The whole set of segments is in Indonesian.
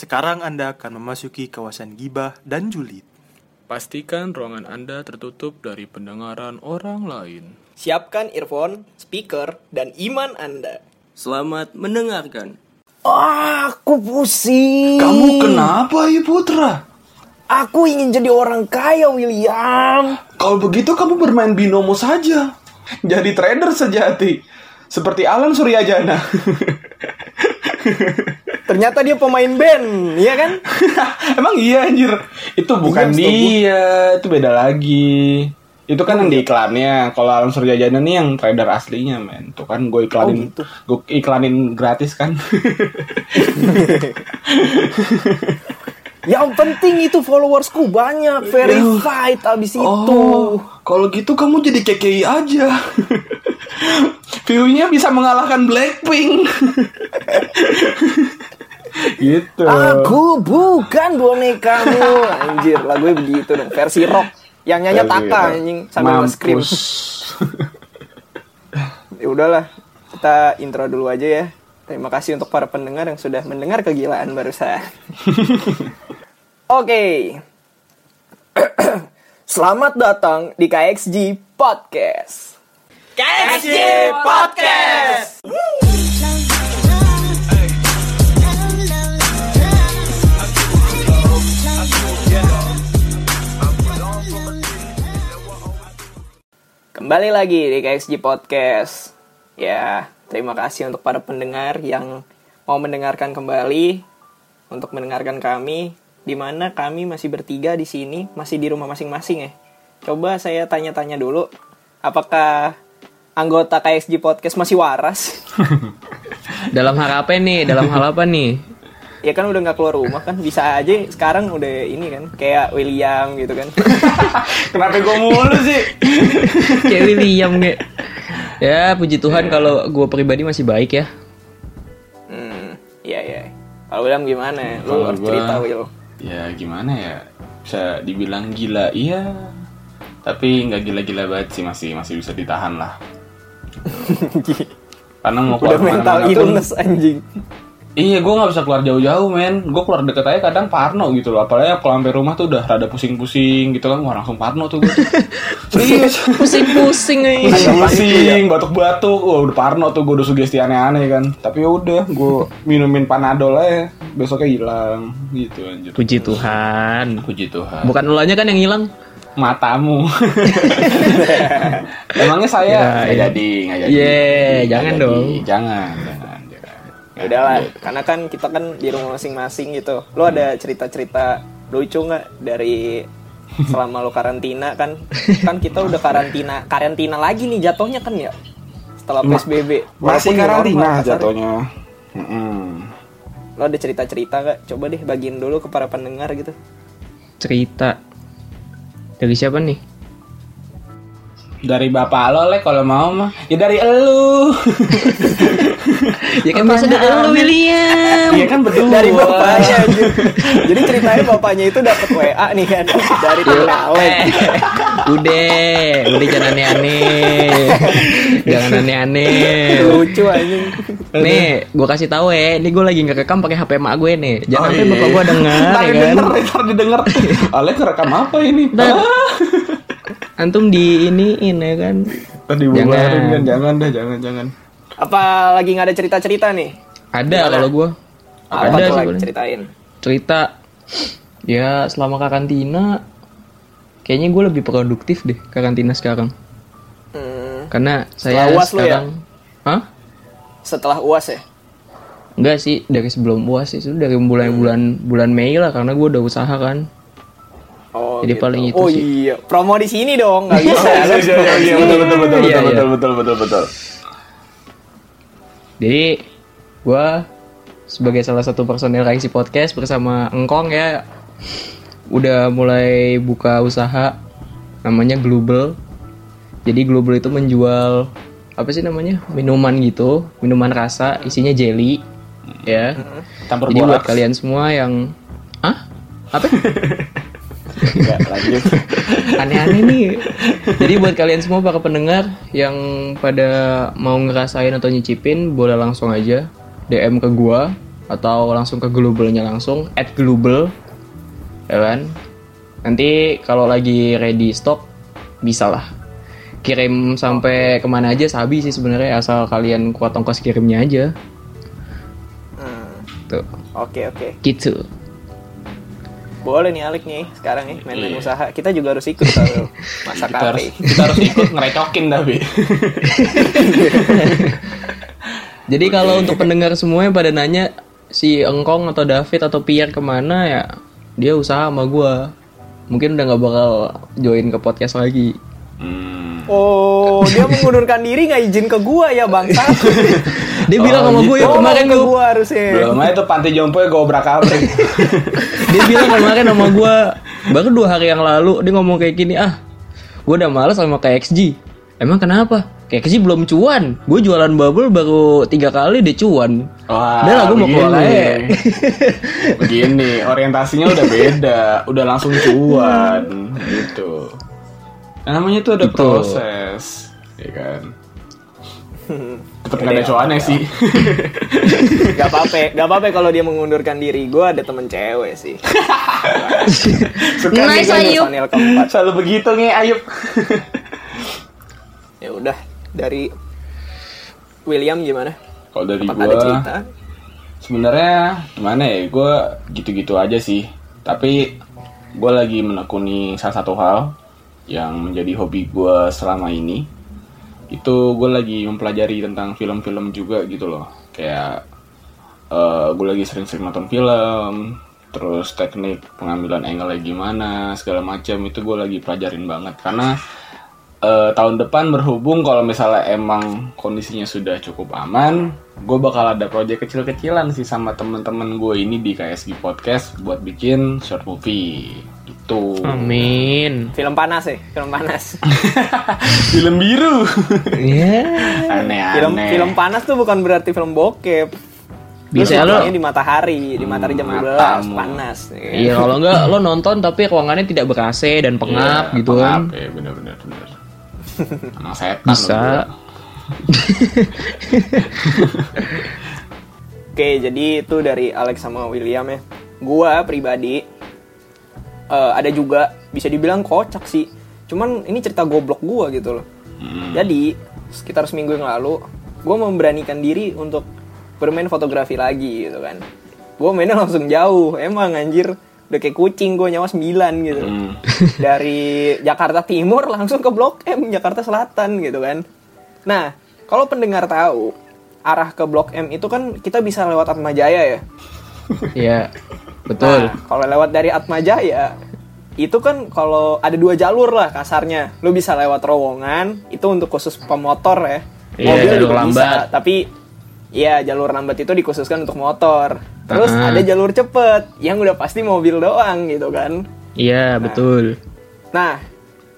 Sekarang Anda akan memasuki kawasan gibah dan julid. Pastikan ruangan Anda tertutup dari pendengaran orang lain. Siapkan earphone, speaker, dan iman Anda. Selamat mendengarkan. Aku pusing. Kamu kenapa, Ibu Putra? Aku ingin jadi orang kaya, William. Kalau begitu kamu bermain binomo saja. Jadi trader sejati. Seperti Alan Suryajana. Ternyata dia pemain band, iya kan? Emang iya anjir. Itu bukan Iya, dia, itu beda lagi. Itu kan yang di iklannya. Kalau Alan Suryajana nih yang trader aslinya, men. Tuh kan gue iklanin, gitu. gue iklanin gratis kan. Yang penting itu followersku banyak, verified abis itu. Oh, kalau gitu kamu jadi KKI aja. View-nya bisa mengalahkan Blackpink. Gitu. Aku bukan bonekamu. Anjir, lagunya begitu dong, versi rock. Yang nyanyi Taka anjing sambil. Mampus. Ya udahlah, kita intro dulu aja ya. Terima kasih untuk para pendengar yang sudah mendengar kegilaan barusan. Oke. Selamat datang di KXG Podcast. KXG Podcast. Kembali lagi di KXG Podcast. Ya, terima kasih untuk para pendengar yang mau mendengarkan kembali untuk mendengarkan kami di mana kami masih bertiga di sini, masih di rumah masing-masing ya. Coba saya tanya-tanya dulu, apakah anggota KXG Podcast masih waras? Dalam hal apa nih? Dalam hal apa nih? Ya kan udah nggak keluar rumah kan, bisa aja sekarang udah ini kan, kayak William gitu kan. Kenapa gue mulu sih? Kayak William kayak. Ya, puji Tuhan kalau gue pribadi masih baik ya. Hmm, iya iya. Kalau William gimana? Lu Kalau harus gua- cerita Will. Ya gimana ya? Bisa dibilang gila, iya. Tapi nggak gila-gila banget sih, masih masih bisa ditahan lah. Karena mau Udah keluar mental ke mana-mana pun- illness anjing. Iya, gue nggak bisa keluar jauh-jauh, men. Gue keluar deket aja kadang parno gitu loh. Apalagi kalau sampai rumah tuh udah rada pusing-pusing gitu kan, wah langsung parno tuh gue. Serius. Pusing-pusing nih. pusing, batuk-batuk, wah udah parno tuh gue udah sugesti aneh-aneh kan. Tapi udah, gue minumin panadol aja, besoknya hilang gitu anjir. Puji Tuhan. Puji Tuhan. Bukan ulahnya kan yang hilang. Matamu. Emangnya saya Ya, nggak ya. jadi, nggak jadi. Ye, Nggak jangan jadi. dong. Jangan. Ya udahlah, karena kan kita kan di rumah masing-masing gitu. Lo ada cerita-cerita lucu nggak dari selama lo karantina kan? Kan kita udah karantina, karantina lagi nih jatuhnya kan ya? Setelah PSBB. Masih karantina jatuhnya. Mm-mm. Lo ada cerita-cerita nggak? Coba deh bagiin dulu ke para pendengar gitu. Cerita. Dari siapa nih? Dari bapak lo lek kalau mau mah. Ya dari elu. Ya kan masa dari lu William. Iya kan berdua. Dari bapaknya. Jadi ceritanya bapaknya itu dapat WA nih kan dari temen Alek. Eh, udah, udah jangan aneh-aneh. Jangan aneh-aneh. Lucu anjing. Nih, gue kasih tahu ya, ini gue lagi ngerekam pakai HP emak gue nih. Jangan sampai iya. bapak gue denger, Ntar ya kan? didengar, ntar didengar. Alek rekam apa ini? Antum di iniin ya kan? Dibubarin Jangan. kan, jangan dah, jangan, jangan. Apa lagi nggak ada cerita-cerita nih? Ada kalau gue. Apa Ada tuh lagi ceritain? Cerita. Ya selama karantina, kayaknya gue lebih produktif deh karantina sekarang. Hmm, Karena saya Setelah UAS lu ya? sekarang, Hah? setelah uas ya? Enggak sih, dari sebelum UAS sih, itu dari bulan-bulan bulan Mei lah karena gue udah usaha kan. Oh, Jadi paling itu oh sih. iya, promo di sini dong, nggak bisa. Iya, iya, iya, iya, sini. betul, betul, betul, Iya, betul, iya. betul, betul, betul, betul. Jadi gue sebagai salah satu personel Raisi Podcast bersama Engkong ya udah mulai buka usaha namanya Global. Jadi Global itu menjual apa sih namanya minuman gitu, minuman rasa isinya jelly ya. Campur Jadi buat kalian semua yang ah apa Lanjut. aneh-aneh nih. Jadi buat kalian semua para pendengar yang pada mau ngerasain atau nyicipin boleh langsung aja DM ke gua atau langsung ke globalnya langsung at global ya kan? Nanti kalau lagi ready stock bisa lah. Kirim sampai ke mana aja sabi sih sebenarnya asal kalian kuat ongkos kirimnya aja. Hmm, tuh. Oke oke. gitu Boleh nih Alik nih sekarang nih main-main usaha. Kita juga harus ikut kalau masak kita harus kita harus ikut ngerecokin tapi jadi kalau untuk pendengar semuanya pada nanya si Engkong atau David atau Pierre ke mana ya dia usaha sama gua mungkin udah nggak bakal join ke podcast lagi hmm. Oh, dia mengundurkan diri nggak izin ke gua ya bangsa. dia bilang sama gue ya Oh, kemarin ke tuh gua harusnya. belum aja tuh panti jompo ya gobrak abrik dia bilang kemarin sama gue baru dua hari yang lalu dia ngomong kayak gini ah gue udah males sama KXG emang kenapa KXG belum cuan gue jualan bubble baru tiga kali dia cuan Wah, Udah lah, gua mau keluar begini. aja. begini, orientasinya udah beda, udah langsung cuan gitu. Nah, namanya tuh ada Gitu. proses, ya kan. Tetep gak ada cuannya sih. Gak apa-apa, gak apa-apa kalau dia mengundurkan diri. Gua ada temen cewek sih. Suka nih Nice, gua Ayu. Personil keempat. Selalu begitu nih Ayub. Ya udah dari William gimana? Kalau dari cerita? sebenarnya gimana ya? Gue gitu-gitu aja sih. Tapi gue lagi menekuni salah satu hal yang menjadi hobi gue selama ini. Itu gue lagi mempelajari tentang film-film juga gitu loh. Kayak gue lagi sering-sering nonton film, terus teknik pengambilan angle gimana, segala macam itu gue lagi pelajarin banget karena eh, tahun depan berhubung kalau misalnya emang kondisinya sudah cukup aman, gue bakal ada proyek kecil-kecilan sih sama temen-temen gue ini di KSG Podcast buat bikin short movie gitu. amin Film panas ya, film panas. Film biru. ya Aneh-aneh. film film panas tuh bukan berarti film bokep. Bisa Lu lo- di matahari, di matahari jam 12 matamu. panas. ya. Iya kalau enggak lo nonton tapi ruangannya tidak ber AC dan pengap Iya, gitu pengap, kan. Ya, bener-bener bener. Emang setan Bisa. Oke, jadi itu dari Alex sama William ya. Gua pribadi eh, ada juga bisa dibilang kocak sih. Cuman ini cerita goblok gua gitu loh. Hmm. Jadi sekitar seminggu yang lalu, gua memberanikan diri untuk bermain fotografi lagi gitu kan. Gua mainnya langsung jauh, emang anjir udah kayak kucing gue nyawa 9 gitu. Hmm. Dari Jakarta Timur langsung ke Blok M Jakarta Selatan gitu kan. Nah, kalau pendengar tahu arah ke Blok M itu kan kita bisa lewat Atma Jaya ya. Iya. Betul. Nah, kalau lewat dari Atma Jaya itu kan kalau ada dua jalur lah kasarnya. Lu bisa lewat terowongan itu untuk khusus pemotor ya. Iya, jalur juga lambat. tapi ya jalur lambat itu dikhususkan untuk motor. Terus Uh-uh. ada jalur cepet yang udah pasti mobil doang gitu kan. Iya, betul. Nah,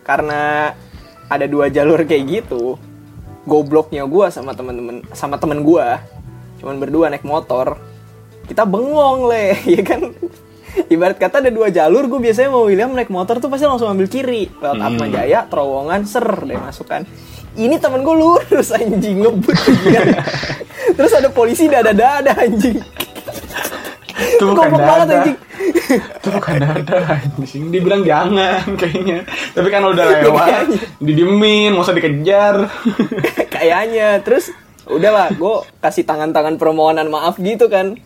karena ada dua jalur kayak gitu, gobloknya gua sama temen-temen sama temen gua, cuman berdua naik motor, kita bengong le, ya kan? Ibarat kata ada dua jalur, gue biasanya mau William naik motor tuh pasti langsung ambil kiri lewat Atma Jaya, terowongan, ser deh masuk kan. Ini temen gue lurus anjing ngebut. Terus ada polisi dada-dada anjing. Itu bukan Goblok banget dada. anjing. Itu bukan dada anjing. Dibilang jangan kayaknya. Tapi kan udah lewat, didiemin, mau usah dikejar. kayaknya terus udahlah gue kasih tangan-tangan permohonan maaf gitu kan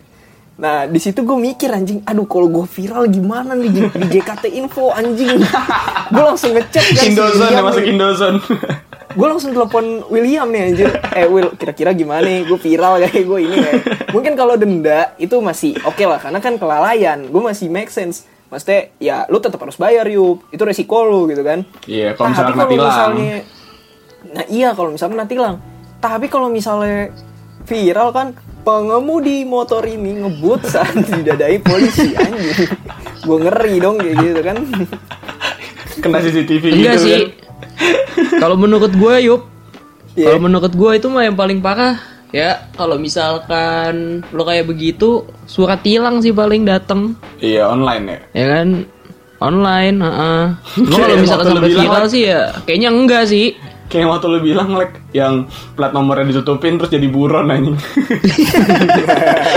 nah di situ gue mikir anjing aduh kalau gue viral gimana nih di, di JKT info anjing? Gue langsung ngecek kan si Indozone ya masuk. Indozone. gue langsung telepon William nih anjir eh Will kira-kira gimana nih? Gue viral kayak gue ini ya mungkin kalau denda itu masih oke lah karena kan kelalaian. Gue masih make sense. Maksudnya ya lu tetap harus bayar yuk itu resiko lu gitu kan. Iya, kalau Nah, misalnya tilang. misalnya- nah iya kalau misalnya kena tilang tapi kalau misalnya viral kan pengemudi motor ini ngebut saat didadai polisi anjing gue ngeri dong kayak gitu kan Kena CCTV Enggak gitu sih. kan. Kalau menurut gue, Yup, Iya. kalau menurut gue itu mah yang paling parah ya kalau misalkan lo kayak begitu surat tilang sih paling dateng Iya, online ya. ya kan online heeh. lo Kayak kalau misalkan sampai viral sih ya kayaknya enggak sih Kayak waktu lu bilang like yang plat nomornya ditutupin terus jadi buron anjing.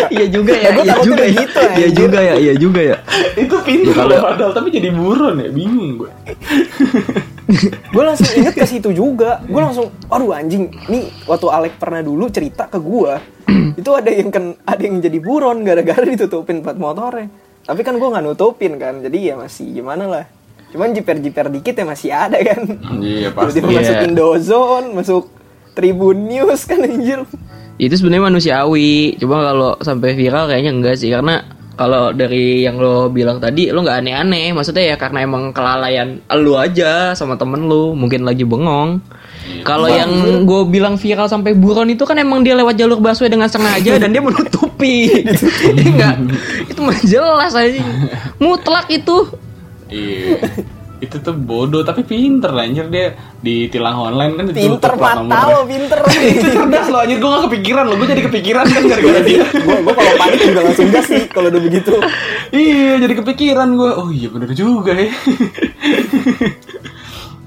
Iya juga ya, Ya, gua iya juga ya. begitu, Iya juga ya, iya juga ya. itu pintar Ya, kalau- loh padahal tapi jadi buron ya, bingung gue. gue langsung inget ke situ juga gue langsung aduh anjing nih waktu Alek pernah dulu cerita ke gue itu ada yang kan ada yang jadi buron gara-gara ditutupin plat motornya tapi kan gue nggak nutupin kan jadi ya masih gimana lah cuman jiper-jiper dikit ya masih ada kan. Iya pasti. tiba-tiba Iya. masuk Indozone masuk Tribun News kan anjir. Itu sebenarnya manusiawi. Cuma kalau sampai viral kayaknya enggak sih karena kalau dari yang lo bilang tadi lo nggak aneh-aneh. Maksudnya ya karena emang kelalaian lu aja sama temen lu mungkin lagi bengong. Kalau yang gue bilang viral sampai buron itu kan emang dia lewat jalur busway dengan sengaja dan dia menutupi. Iya enggak. Itu mah jelas aja mutlak itu Iya. itu tuh bodoh tapi pinter lah, anjir. Dia di tilang online kan ditutup pinter mata lo pinter. Itu cerdas loh anjir. Gue gak kepikiran loh. Gue jadi kepikiran kan gara-gara dia. Gue gue kalau panik juga langsung gas sih kalau udah begitu. Iya jadi kepikiran gue oh iya bener juga ya.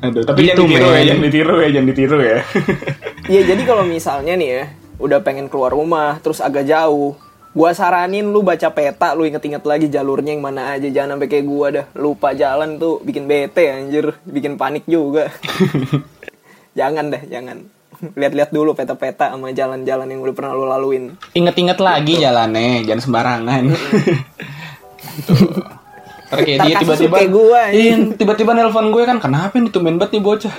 Aduh tapi Gitu, jangan ditiru ya men. jangan ditiru ya jangan ditiru ya. Iya jadi kalau misalnya nih ya udah pengen keluar rumah terus agak jauh, gua saranin lu baca peta, lu inget-inget lagi jalurnya yang mana aja, jangan sampai kayak gua dah lupa jalan tuh bikin bete anjir, bikin panik juga. jangan deh, jangan. Lihat-lihat dulu peta-peta sama jalan-jalan yang udah pernah lu laluin. inget-inget lagi jalannya jangan sembarangan Ntar dia tiba-tiba. Iya, tiba-tiba nelpon gue kan kenapa nih tumben banget nih bocah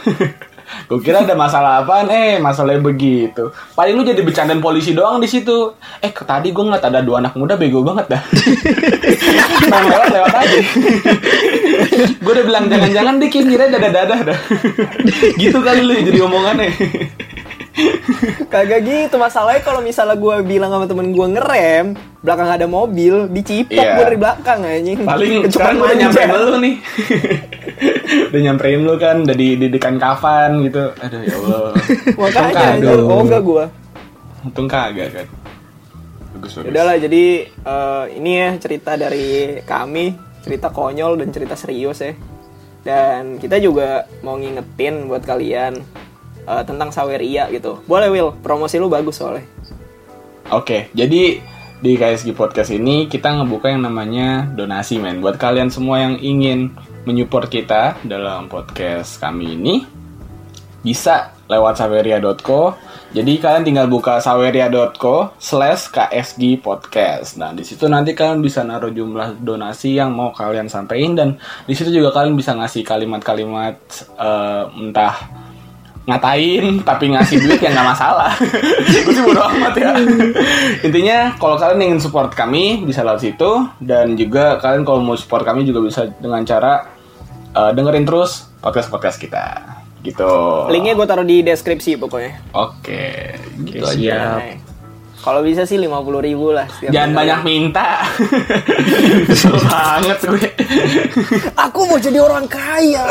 gue kira ada masalah apaan. Eh masalahnya begitu. Paling lu jadi bercandaan polisi doang di situ. Eh tadi gue ngeliat ada dua anak muda bego banget dah. Main lewat lewat aja. Gue udah bilang jangan-jangan dia kira dadah dadah dah. Gitu kali lu jadi omongannya Kagak gitu masalahnya kalau misalnya gua bilang sama temen gua ngerem, belakang ada mobil, dicipok Iya. gua dari belakang anjing. paling sekarang udah nyamperin lu nih. Udah nyamperin lu kan udah di didikan kafan gitu. Aduh ya Allah. Makanya anjir, oh enggak gua. untung kagak kan. Bagus bagus. Udahlah jadi eh, ini ya cerita dari kami, cerita konyol dan cerita serius ya. Dan kita juga mau ngingetin buat kalian eh, tentang Saweria gitu. Boleh Will, promosi lu bagus soalnya. Oke, jadi di KSG Podcast ini kita ngebuka yang namanya donasi men. Buat kalian semua yang ingin menyupport kita dalam podcast kami ini, bisa lewat saweria.co. Jadi kalian tinggal buka saweria.co slash KSG Podcast. Nah di situ nanti kalian bisa naruh jumlah donasi yang mau kalian sampaikan dan di situ juga kalian bisa ngasih kalimat-kalimat eh, entah ngatain tapi ngasih duit ya nggak masalah gue sih bodo amat ya intinya kalau kalian ingin support kami bisa lewat situ dan juga kalian kalau mau support kami juga bisa dengan cara eh, dengerin terus podcast podcast kita gitu Linknya gue taruh di deskripsi pokoknya. oke gitu Oke, aja. Nah, Kalau bisa sih 50 ribu lah. jangan banyak minta Kesel banget gue Aku mau jadi orang kaya.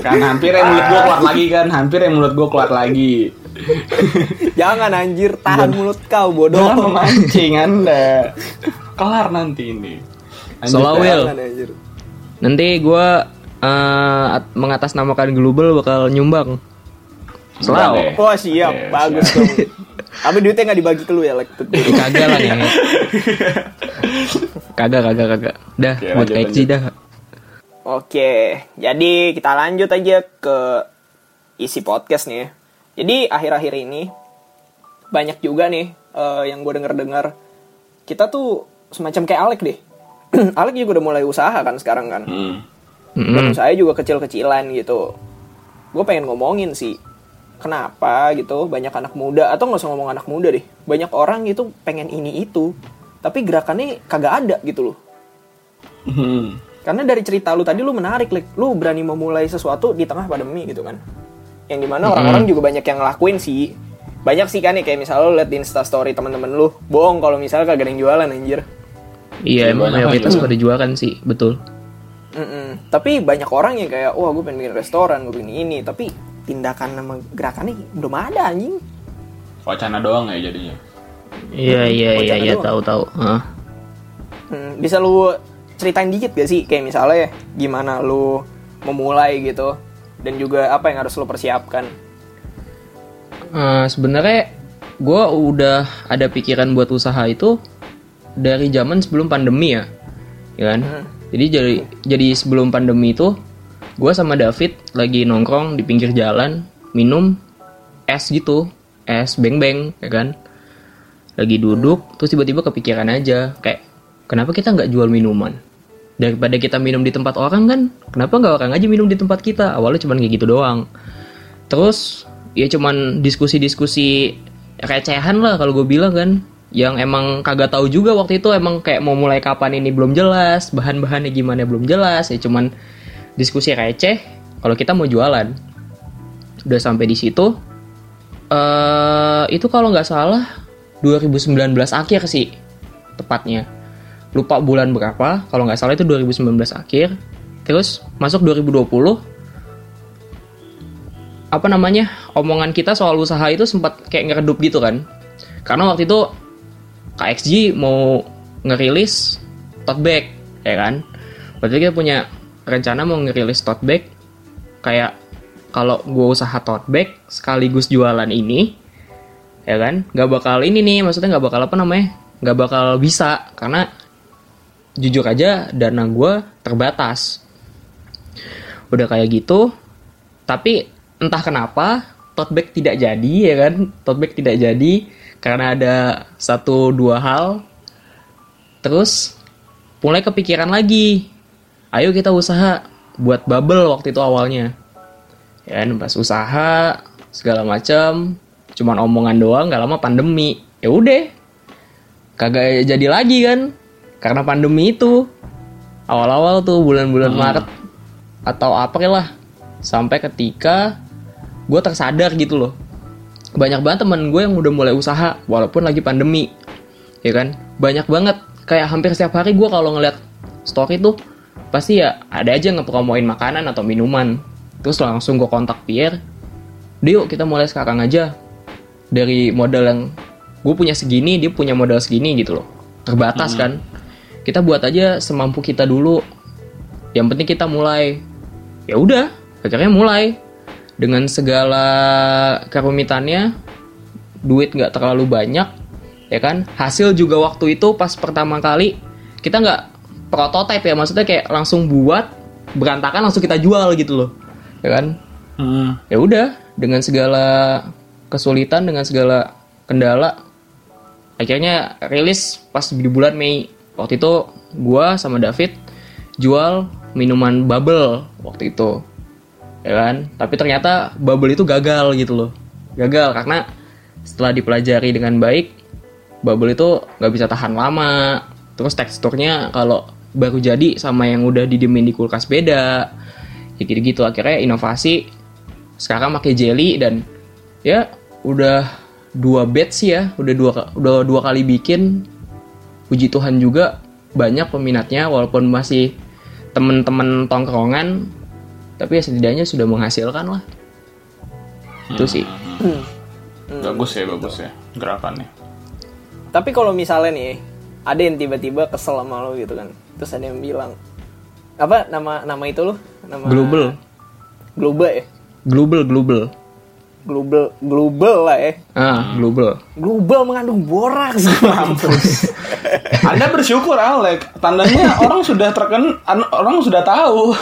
Kan hampir yang mulut gue keluar lagi kan hampir yang mulut gue keluar lagi Jangan anjir, tahan mulut kau bodoh. Jangan memancing anda kelar nanti ini Selalu, ya. Jangan, nanti gue eh, at- mengatasnamakan global bakal nyumbang Selalu. selalu Wah siap, Oke, bagus siap. dong. Tapi duitnya nggak dibagi ke lu ya, Lek. Kagak lah nih kagak kagak kagak dah buat lanjut. dah Oke, jadi kita lanjut aja ke isi podcast nih. Jadi akhir-akhir ini banyak juga nih eh, yang gue denger-dengar kita tuh semacam kayak Alek deh. Alek juga udah mulai usaha kan sekarang kan. Hmm. Dan usaha juga kecil-kecilan gitu. Gue pengen ngomongin sih, kenapa gitu banyak anak muda atau nggak usah ngomong anak muda deh, banyak orang gitu pengen ini itu, tapi gerakannya kagak ada gitu loh. Hmm. Karena dari cerita lu tadi lu menarik, Lik. Lu berani memulai sesuatu di tengah pandemi gitu kan. Yang di mana orang-orang juga banyak yang ngelakuin sih. Banyak sih kan ya kayak misalnya lu liat di instastory teman-teman lu, bohong kalau misalnya kagak ada yang jualan anjir. iya emang banyak mayoritas pada jual kan sih betul Mm-mm. Tapi banyak orang yang kayak, wah gue pengen bikin restoran, gue pengen ini. Tapi tindakan sama gerakannya belum ada anjing. wacana doang ya jadinya iya iya iya iya doang. tahu tahu Hah. Hmm, bisa lu ceritain dikit gak sih? Kayak misalnya gimana lu memulai gitu. dan juga apa yang harus lo persiapkan Eh, sebenarnya gue udah ada pikiran buat usaha itu dari zaman sebelum pandemi ya, ya kan? Jadi jadi jadi sebelum pandemi itu gue sama David lagi nongkrong di pinggir jalan minum es gitu, es beng-beng, ya kan? Lagi duduk, terus tiba-tiba kepikiran aja kayak kenapa kita nggak jual minuman? Daripada kita minum di tempat orang kan, kenapa nggak orang aja minum di tempat kita? Awalnya cuma kayak gitu doang. Terus ya cuman diskusi-diskusi recehan lah kalau gue bilang kan yang emang kagak tahu juga waktu itu emang kayak mau mulai kapan ini belum jelas bahan-bahannya gimana belum jelas ya cuman diskusi receh kalau kita mau jualan udah sampai di situ eh itu kalau nggak salah 2019 akhir sih tepatnya lupa bulan berapa kalau nggak salah itu 2019 akhir. Terus masuk 2020 apa namanya omongan kita soal usaha itu sempat kayak ngeredup gitu kan. Karena waktu itu KXG mau ngerilis tote bag ya kan. Berarti kita punya rencana mau ngerilis tote bag kayak kalau gue usaha tote bag sekaligus jualan ini ya kan. Nggak bakal ini nih maksudnya nggak bakal apa namanya nggak bakal bisa. Karena jujur aja dana gue terbatas. Udah kayak gitu tapi entah kenapa tote bag tidak jadi ya kan? Tote bag tidak jadi karena ada satu dua hal. Terus mulai kepikiran lagi. Ayo kita usaha buat bubble waktu itu awalnya. Ya kan pas usaha segala macam cuman omongan doang nggak lama pandemi. Ya udah kagak jadi lagi kan karena pandemi itu awal-awal tuh bulan-bulan Maret atau apa lah. Sampai ketika gue tersadar gitu loh. Banyak banget temen gue yang udah mulai usaha walaupun lagi pandemi ya kan? Banyak banget. Kayak hampir setiap hari gue kalau ngeliat story tuh pasti ya ada aja ngepromoin makanan atau minuman. Terus langsung gue kontak Pierre Dio kita mulai sekarang aja. Dari modal yang gue punya segini dia punya modal segini gitu loh. Terbatas kan kita buat aja semampu kita dulu. Yang penting kita mulai. Ya udah akhirnya mulai. Dengan segala kerumitannya duit nggak terlalu banyak ya kan? Hasil juga waktu itu pas pertama kali kita nggak prototipe ya. Maksudnya kayak langsung buat berantakan langsung kita jual gitu loh. Ya kan? Hmm. ya udah dengan segala kesulitan dengan segala kendala akhirnya rilis pas di bulan Mei waktu itu gua sama David jual minuman bubble waktu itu. Ya kan? Tapi ternyata bubble itu gagal gitu loh. Gagal karena setelah dipelajari dengan baik bubble itu nggak bisa tahan lama. Terus teksturnya kalau baru jadi sama yang udah didiemin di kulkas beda. Ya gitu-gitu akhirnya inovasi. Sekarang pakai jelly dan ya udah dua batch sih ya. Udah dua udah dua kali bikin puji Tuhan juga banyak peminatnya walaupun masih temen-temen tongkrongan tapi ya setidaknya sudah menghasilkan lah. Itu sih. Bagus ya, bagus ya gerakannya. tapi kalau misalnya nih ada yang tiba-tiba kesel sama lo gitu kan terus ada yang bilang apa nama nama itu lo? Nama global. Global ya? Global global global global lah ya ah global global mengandung boraks mampus Anda bersyukur Alek, tandanya orang sudah terken, an- orang sudah tahu.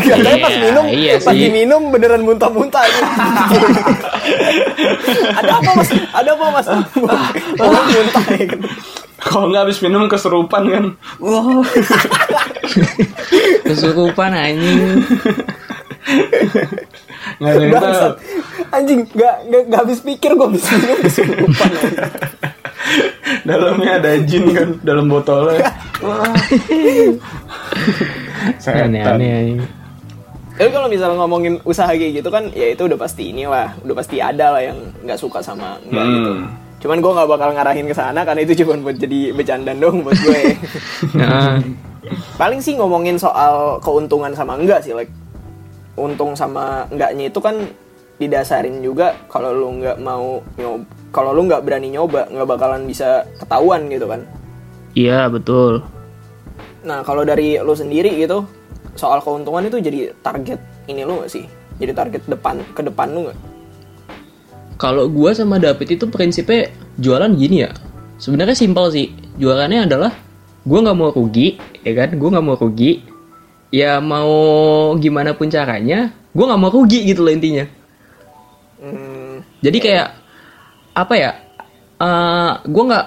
Katanya pas Iya, minum, iya pas sih. diminum beneran muntah-muntah ada apa mas? Ada apa mas? Oh, muntah ya kan. Kalau nggak habis minum keserupan kan. Wah. kesurupan anjing Nggak ada yang tahu. Bangsat. Anjing, gak, gak, gak habis pikir gue bisa minum kesurupan. Dalamnya ada jin kan dalam botolnya. Aneh-aneh. Tapi kalau misalnya ngomongin usaha kayak gitu kan, ya itu udah pasti inilah, udah pasti ada lah yang nggak suka sama enggak Hmm. gitu. Cuman gue nggak bakal ngarahin ke sana karena itu cuma buat jadi bercandaan dong buat gue. Nah, Paling sih ngomongin soal keuntungan sama enggak sih, like untung sama enggaknya itu kan didasarin juga kalau lu nggak mau nyoba, kalau lu nggak berani nyoba nggak bakalan bisa ketahuan gitu kan. iya betul Nah kalau dari lu sendiri gitu soal keuntungan itu jadi target ini lu gak sih? jadi target depan ke depan lu nggak Kalau gua sama David itu prinsipnya jualan gini ya. Sebenarnya simpel sih. Jualannya adalah gua nggak mau rugi, ya kan? Gua nggak mau rugi. Ya mau gimana pun caranya, gua nggak mau rugi gitu loh intinya. Hmm, Jadi kayak apa ya? eh gua nggak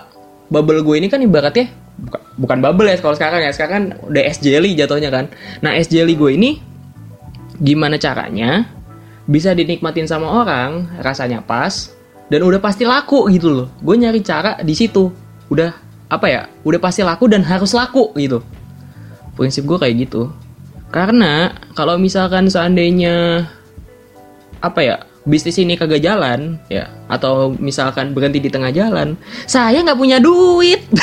bubble gue ini kan ibaratnya buka- bukan bubble ya kalau sekarang ya. Sekarang kan udah es jelly jatuhnya kan. Nah es jelly gue ini gimana caranya bisa dinikmatin sama orang, rasanya pas dan udah pasti laku gitu loh. Gue nyari cara di situ. Udah apa ya? Udah pasti laku dan harus laku gitu. Prinsip gue kayak gitu. Karena kalau misalkan seandainya apa ya bisnis ini kagak jalan ya atau misalkan berhenti di tengah jalan saya nggak punya duit.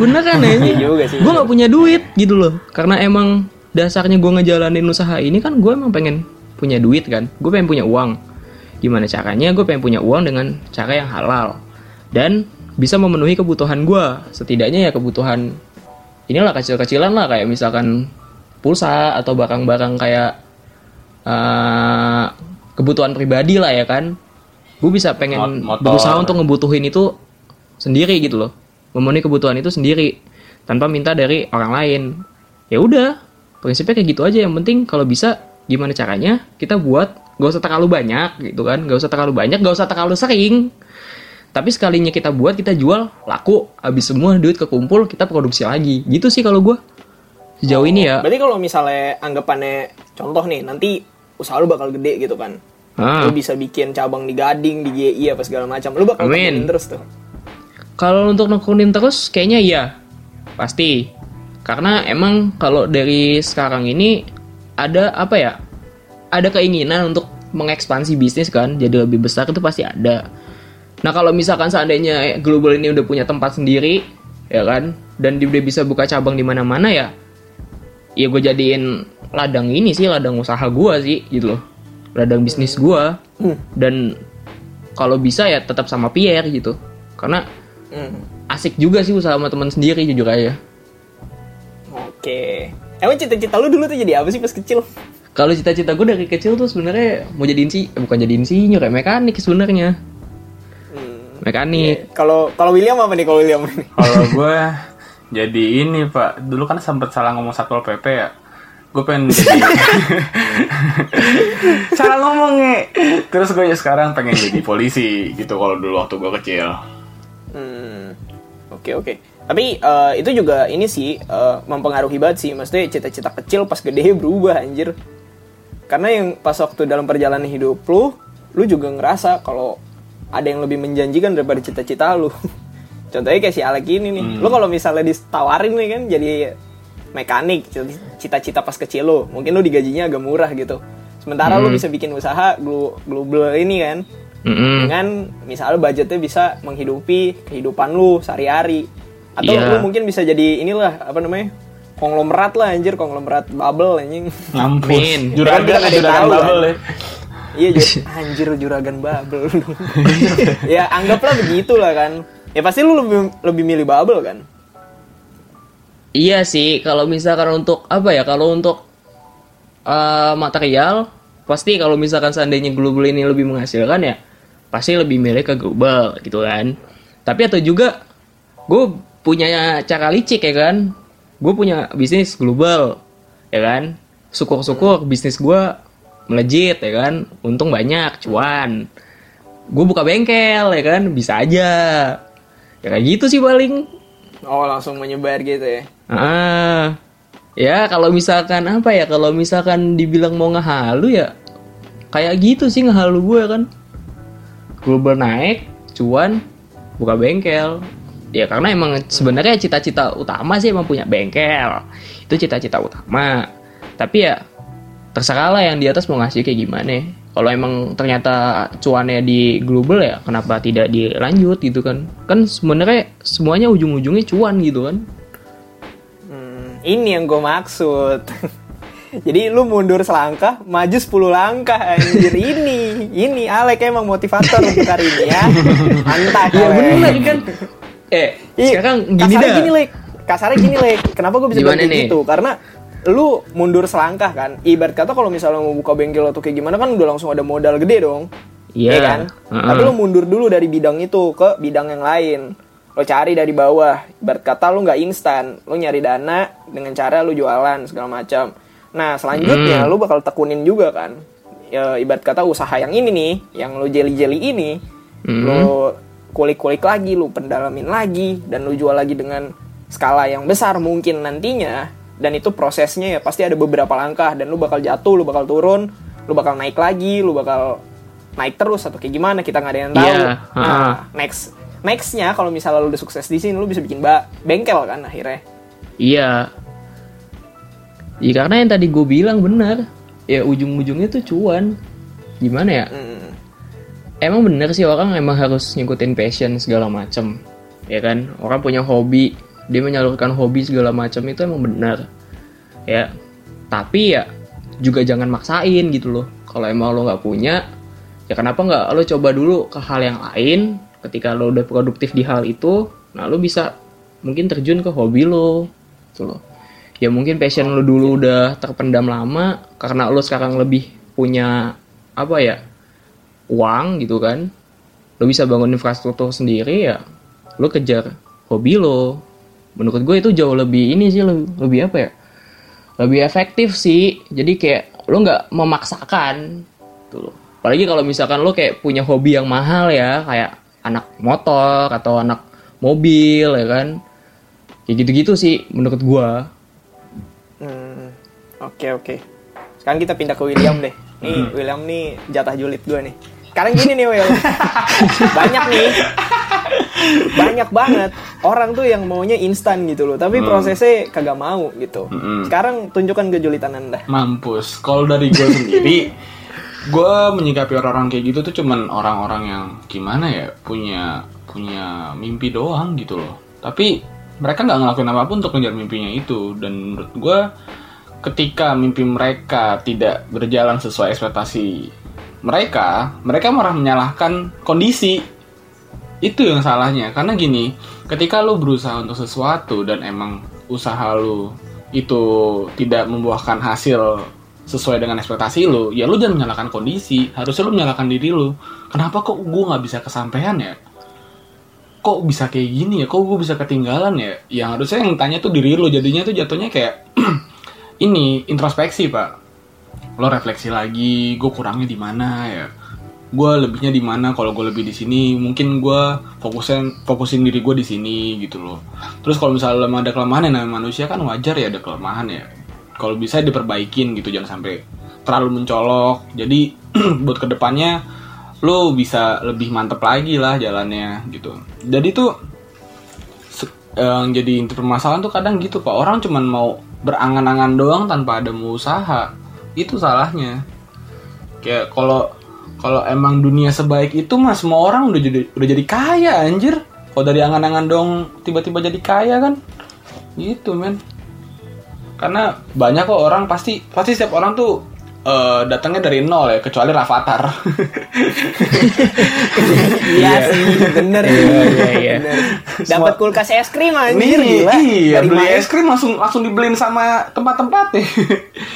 Bener kan ya Iya gue nggak punya duit gitu loh. Karena emang dasarnya gue ngejalanin usaha ini kan gue emang pengen punya duit kan. Gue pengen punya uang. Gimana caranya? Gue pengen punya uang dengan cara yang halal. Dan bisa memenuhi kebutuhan gue setidaknya ya kebutuhan inilah kecil-kecilan lah kayak misalkan pulsa atau barang-barang kayak eh, kebutuhan pribadi lah ya kan. Gue bisa pengen Mot- motor. berusaha untuk ngebutuhin itu sendiri gitu loh. Memenuhi kebutuhan itu sendiri tanpa minta dari orang lain. Ya udah prinsipnya kayak gitu aja. Yang penting kalau bisa gimana caranya kita buat gak usah terlalu banyak gitu kan. Gak usah terlalu banyak gak usah terlalu sering tapi sekalinya kita buat kita jual laku habis semua duit kekumpul kita produksi lagi gitu sih kalau gue sejauh ini ya berarti kalau misalnya anggapannya contoh nih nanti usaha lu bakal gede gitu kan Ah. lu bisa bikin cabang di Gading di GI apa segala macam lu bakal Amin. terus tuh Kalau untuk nekunin terus kayaknya iya. Pasti. Karena emang kalau dari sekarang ini ada apa ya? Ada keinginan untuk mengekspansi bisnis kan, jadi lebih besar itu pasti ada. Nah, kalau misalkan seandainya global ini udah punya tempat sendiri, ya kan, dan dia udah bisa buka cabang di mana-mana ya, ya gue jadiin ladang ini sih, ladang usaha gua sih, gitu loh. Ladang bisnis gua. Dan kalau bisa ya tetap sama Pierre gitu. Karena Hmm. asik juga sih usaha sama teman sendiri jujur aja. oke emang cita-cita lu dulu tuh jadi apa sih pas kecil Kalau cita-cita gue dari kecil tuh sebenarnya mau jadi insi, eh, bukan jadi insinyur ya mekanik sebenarnya. Mekanik. kalau kalau William apa nih kalau William nih Kalau gue jadi ini pak, dulu kan sempet salah ngomong satpol pp ya. Gue pengen jadi salah ngomong nge. Terus gue ya sekarang pengen jadi polisi gitu kalau dulu waktu gue kecil. Hmm, oke oke. Tapi eh, itu juga ini sih eh, mempengaruhi banget sih. Maksudnya cita-cita kecil pas gede berubah anjir. Karena yang pas waktu dalam perjalanan hidup lu, lu juga ngerasa kalau ada yang lebih menjanjikan daripada cita-cita lu. Contohnya kayak si Alek ini nih. Lu kalau misalnya ditawarin nih kan jadi mekanik cita-cita pas kecil lu, mungkin lu digajinya agak murah gitu. Sementara lu bisa bikin usaha glo- global ini kan Mm-mm. dengan misalnya budgetnya bisa menghidupi kehidupan lu sehari-hari atau Iya. lu mungkin bisa jadi inilah apa namanya konglomerat lah anjir konglomerat bubble anjing Ngampus. Juragan, juragan bubble kan? ya. Iya anjir juragan bubble ya anggaplah begitulah kan ya pasti lu lebih lebih milih bubble kan Iya sih, kalau misalkan untuk apa ya? Kalau untuk eh, material, pasti kalau misalkan seandainya global ini lebih menghasilkan ya, pasti lebih milih ke global gitu kan. Tapi atau juga gue punya cara licik ya kan, gue punya bisnis global ya kan. Syukur-syukur bisnis gue melejit ya kan, untung banyak, cuan. Gue buka bengkel ya kan, bisa aja. Ya kayak gitu sih paling. oh langsung menyebar gitu ya Ah, ya kalau misalkan apa ya kalau misalkan dibilang mau ngehalu ya kayak gitu sih ngehalu gue kan. Global naik, cuan, buka bengkel. Ya karena emang sebenarnya cita-cita utama sih emang punya bengkel. Itu cita-cita utama. Tapi ya terserah lah yang di atas mau ngasih kayak gimana. Kalau emang ternyata cuannya di global ya kenapa tidak dilanjut gitu kan? Kan sebenarnya semuanya ujung-ujungnya cuan gitu kan. Hmm, ini yang gue maksud jadi lu mundur selangkah maju 10 langkah anjir ini ini Alek emang motivator untuk hari ini ya mantap Iya bener kan. Eh, Iya, sekarang gini kasarnya dah. gini lek kasarnya gini lek kenapa gue bisa bilang gitu karena lu mundur selangkah kan? Ibarat kata kalau misalnya mau buka bengkel atau kayak gimana kan udah langsung ada modal gede dong. Iya. Iya. kan? Heeh. tapi lu mundur dulu dari bidang itu ke bidang yang lain. Lo cari dari bawah. Ibarat kata lu nggak instan. Lu nyari dana dengan cara lu jualan segala macam. Nah selanjutnya lu bakal tekunin juga kan. Ya, ibarat kata usaha yang ini nih yang lu jeli-jeli ini lu kulik-kulik lagi lu pendalamin lagi dan lu jual lagi dengan skala yang besar mungkin nantinya dan itu prosesnya ya pasti ada beberapa langkah dan lu bakal jatuh lu bakal turun lu bakal naik lagi lu bakal naik terus atau kayak gimana kita nggak ada yang tahu Iya, nah ha-ha. next nextnya kalau misalnya lu udah sukses di sini lu bisa bikin ba- bengkel kan akhirnya Iya. Ya karena yang tadi gue bilang benar. Ya ujung-ujungnya tuh cuan. Gimana ya? Hmm. Emang bener sih orang emang harus ngikutin passion segala macem. Ya kan? Orang punya hobi, dia menyalurkan hobi segala macam itu emang benar. Ya. Tapi ya juga jangan maksain gitu loh. Kalau emang lo nggak punya, ya kenapa nggak lo coba dulu ke hal yang lain. Ketika lo udah produktif di hal itu, nah lo bisa mungkin terjun ke hobi lo, gitu loh. Ya mungkin passion lo dulu udah terpendam lama karena lo sekarang lebih punya apa ya uang gitu kan. Lo bisa bangun infrastruktur sendiri ya, lo kejar hobi lo. Menurut gue itu jauh lebih ini sih lebih, lebih apa ya? Lebih efektif sih. Jadi kayak lo nggak memaksakan, gitu loh. Apalagi kalau misalkan lo kayak punya hobi yang mahal ya, kayak anak motor atau anak mobil ya kan. Kayak gitu-gitu sih menurut gua. Hmm, Oke oke. Sekarang kita pindah ke William deh. Nih William nih jatah julid gue nih. Sekarang gini nih Will. Banyak nih. Banyak banget orang tuh yang maunya instan gitu loh, tapi prosesnya kagak mau gitu. Sekarang tunjukkan kejulitan Anda. mampus. Kalau dari gue sendiri gue menyikapi orang-orang kayak gitu tuh cuman orang-orang yang gimana ya punya punya mimpi doang gitu loh. Tapi mereka nggak ngelakuin apa pun untuk ngejar mimpinya itu. Dan menurut gue ketika mimpi mereka tidak berjalan sesuai ekspektasi mereka mereka malah menyalahkan kondisi itu yang salahnya. Karena gini ketika lu berusaha untuk sesuatu dan emang usaha lu itu tidak membuahkan hasil sesuai dengan ekspektasi lu ya lu jangan menyalahkan kondisi. Harusnya lu menyalahkan diri lu. Kenapa kok gue nggak bisa kesampaian ya? Kok bisa kayak gini ya? Kok gue bisa ketinggalan ya? Yang harusnya yang tanya tuh diri lu. Jadinya tuh jatuhnya kayak ini introspeksi pak. Lo refleksi lagi gue kurangnya di mana ya gue lebihnya di mana kalau gue lebih di sini mungkin gue fokusin fokusin diri gue di sini gitu loh. Terus kalau misalnya ada kelemahan ya namanya manusia kan wajar ya ada kelemahan ya. Kalau bisa diperbaikin gitu jangan sampai terlalu mencolok. Jadi buat ke depannya lo bisa lebih mantep lagi lah jalannya gitu. Jadi tuh yang jadi inti permasalahan tuh kadang gitu pak. Orang cuman mau berangan-angan doang tanpa ada mau usaha. Itu salahnya. Kayak kalau kalau emang dunia sebaik itu mas semua orang udah jadi udah jadi kaya anjir. Kalau dari angan-angan dong tiba-tiba jadi kaya kan. Gitu men. Karena banyak kok orang pasti pasti setiap orang tuh eh, datangnya dari nol ya kecuali Rafathar Iya sih, bener. Iya, iya, iya. Dapat kulkas es krim anjir Nih, gila. iya Dari beli mana? es krim langsung langsung dibeliin sama tempat-tempatnya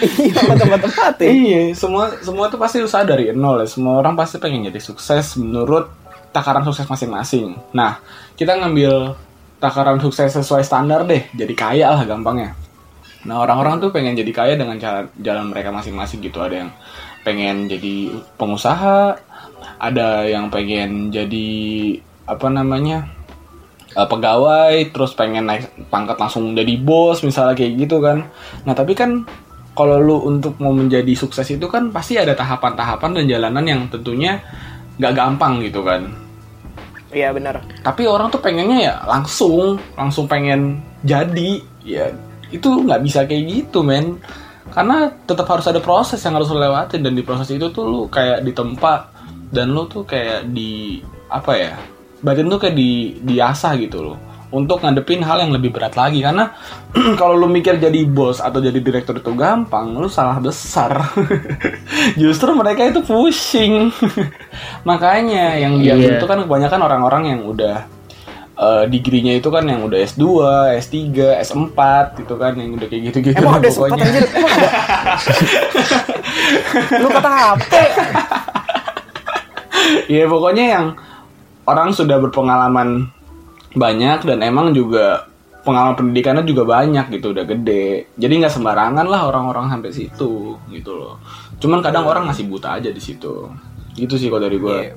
Iya, sama tempat-tempat ya. Iya, semua semua tuh pasti usaha dari nol ya. Semua orang pasti pengen jadi sukses menurut takaran sukses masing-masing. Nah, kita ngambil takaran sukses sesuai standar deh, jadi kaya lah gampangnya. Nah, orang-orang tuh pengen jadi kaya dengan cara jalan mereka masing-masing gitu. Ada yang pengen jadi pengusaha, ada yang pengen jadi apa namanya? eh, pegawai, terus pengen naik pangkat langsung jadi bos misalnya kayak gitu kan. Nah, tapi kan kalau lu untuk mau menjadi sukses itu kan pasti ada tahapan-tahapan dan jalanan yang tentunya nggak gampang gitu kan. Iya benar. Tapi orang tuh pengennya ya langsung, langsung pengen jadi, ya itu nggak bisa kayak gitu men. Karena tetap harus ada proses yang harus lewatin dan di proses itu tuh lu kayak ditempa dan lu tuh kayak di apa ya? Batin tuh kayak di diasah gitu loh untuk ngadepin hal yang lebih berat lagi karena kalau lu mikir jadi bos atau jadi direktur itu gampang lu salah besar justru mereka itu pusing makanya yang dia Iya. itu kan kebanyakan orang-orang yang udah eh, degree-nya itu kan yang udah S2, S3, S4 gitu kan yang udah kayak gitu-gitu Emang anjir? Emang ada? Lu kata HP. ya pokoknya yang orang sudah berpengalaman banyak dan emang juga pengalaman pendidikannya juga banyak gitu udah gede jadi nggak sembarangan lah orang-orang sampai situ gitu loh cuman kadang orang masih buta aja di situ gitu sih kalau dari gue Iya.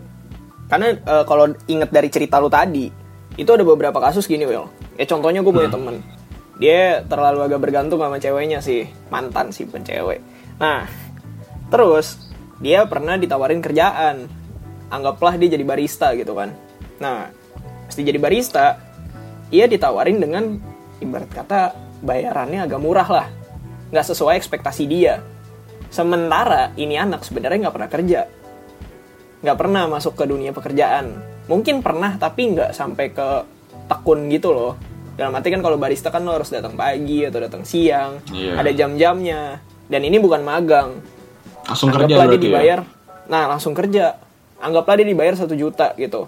Karena eh, kalau inget dari cerita lu tadi, itu ada beberapa kasus gini, Will. Ya contohnya gue Hmm. punya temen. Dia terlalu agak bergantung sama ceweknya sih. Mantan sih, bukan cewek. Nah, terus dia pernah ditawarin kerjaan. Anggaplah dia jadi barista gitu kan. Nah, pasti jadi barista, ia ditawarin dengan ibarat kata bayarannya agak murah lah. Nggak sesuai ekspektasi dia. Sementara ini anak sebenarnya nggak pernah kerja nggak pernah masuk ke dunia pekerjaan. Mungkin pernah tapi nggak sampai ke tekun gitu loh. Dalam arti kan kalau barista kan lo harus datang pagi atau datang siang, Iya. ada jam-jamnya. Dan ini bukan magang. langsung kerja Anggaplah dia berarti ya dibayar, nah langsung kerja. Anggaplah dia dibayar satu juta gitu.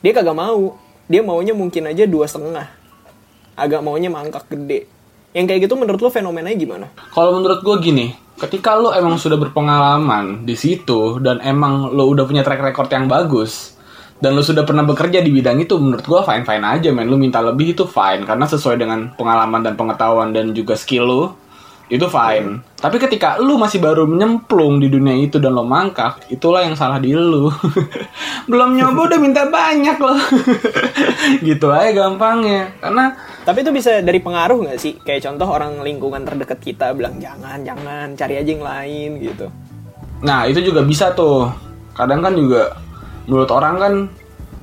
Dia kagak mau. Dia maunya mungkin aja dua setengah. Agak maunya mangkak gede. Yang kayak gitu menurut lo fenomenanya gimana? Kalau menurut gue gini, ketika lo emang sudah berpengalaman di situ dan emang lo udah punya track record yang bagus dan lo sudah pernah bekerja di bidang itu, menurut gue fine fine aja men. Lo minta lebih itu fine karena sesuai dengan pengalaman dan pengetahuan dan juga skill lo itu fine. Tapi ketika lo masih baru menyemplung di dunia itu dan lo mangkak, itulah yang salah di lo. Belum nyoba udah minta banyak lo. gitu aja gampangnya. Karena Tapi itu bisa dari pengaruh nggak sih? Kayak contoh orang lingkungan terdekat kita bilang jangan, jangan, cari aja yang lain gitu. Nah itu juga bisa tuh. Kadang kan juga menurut orang kan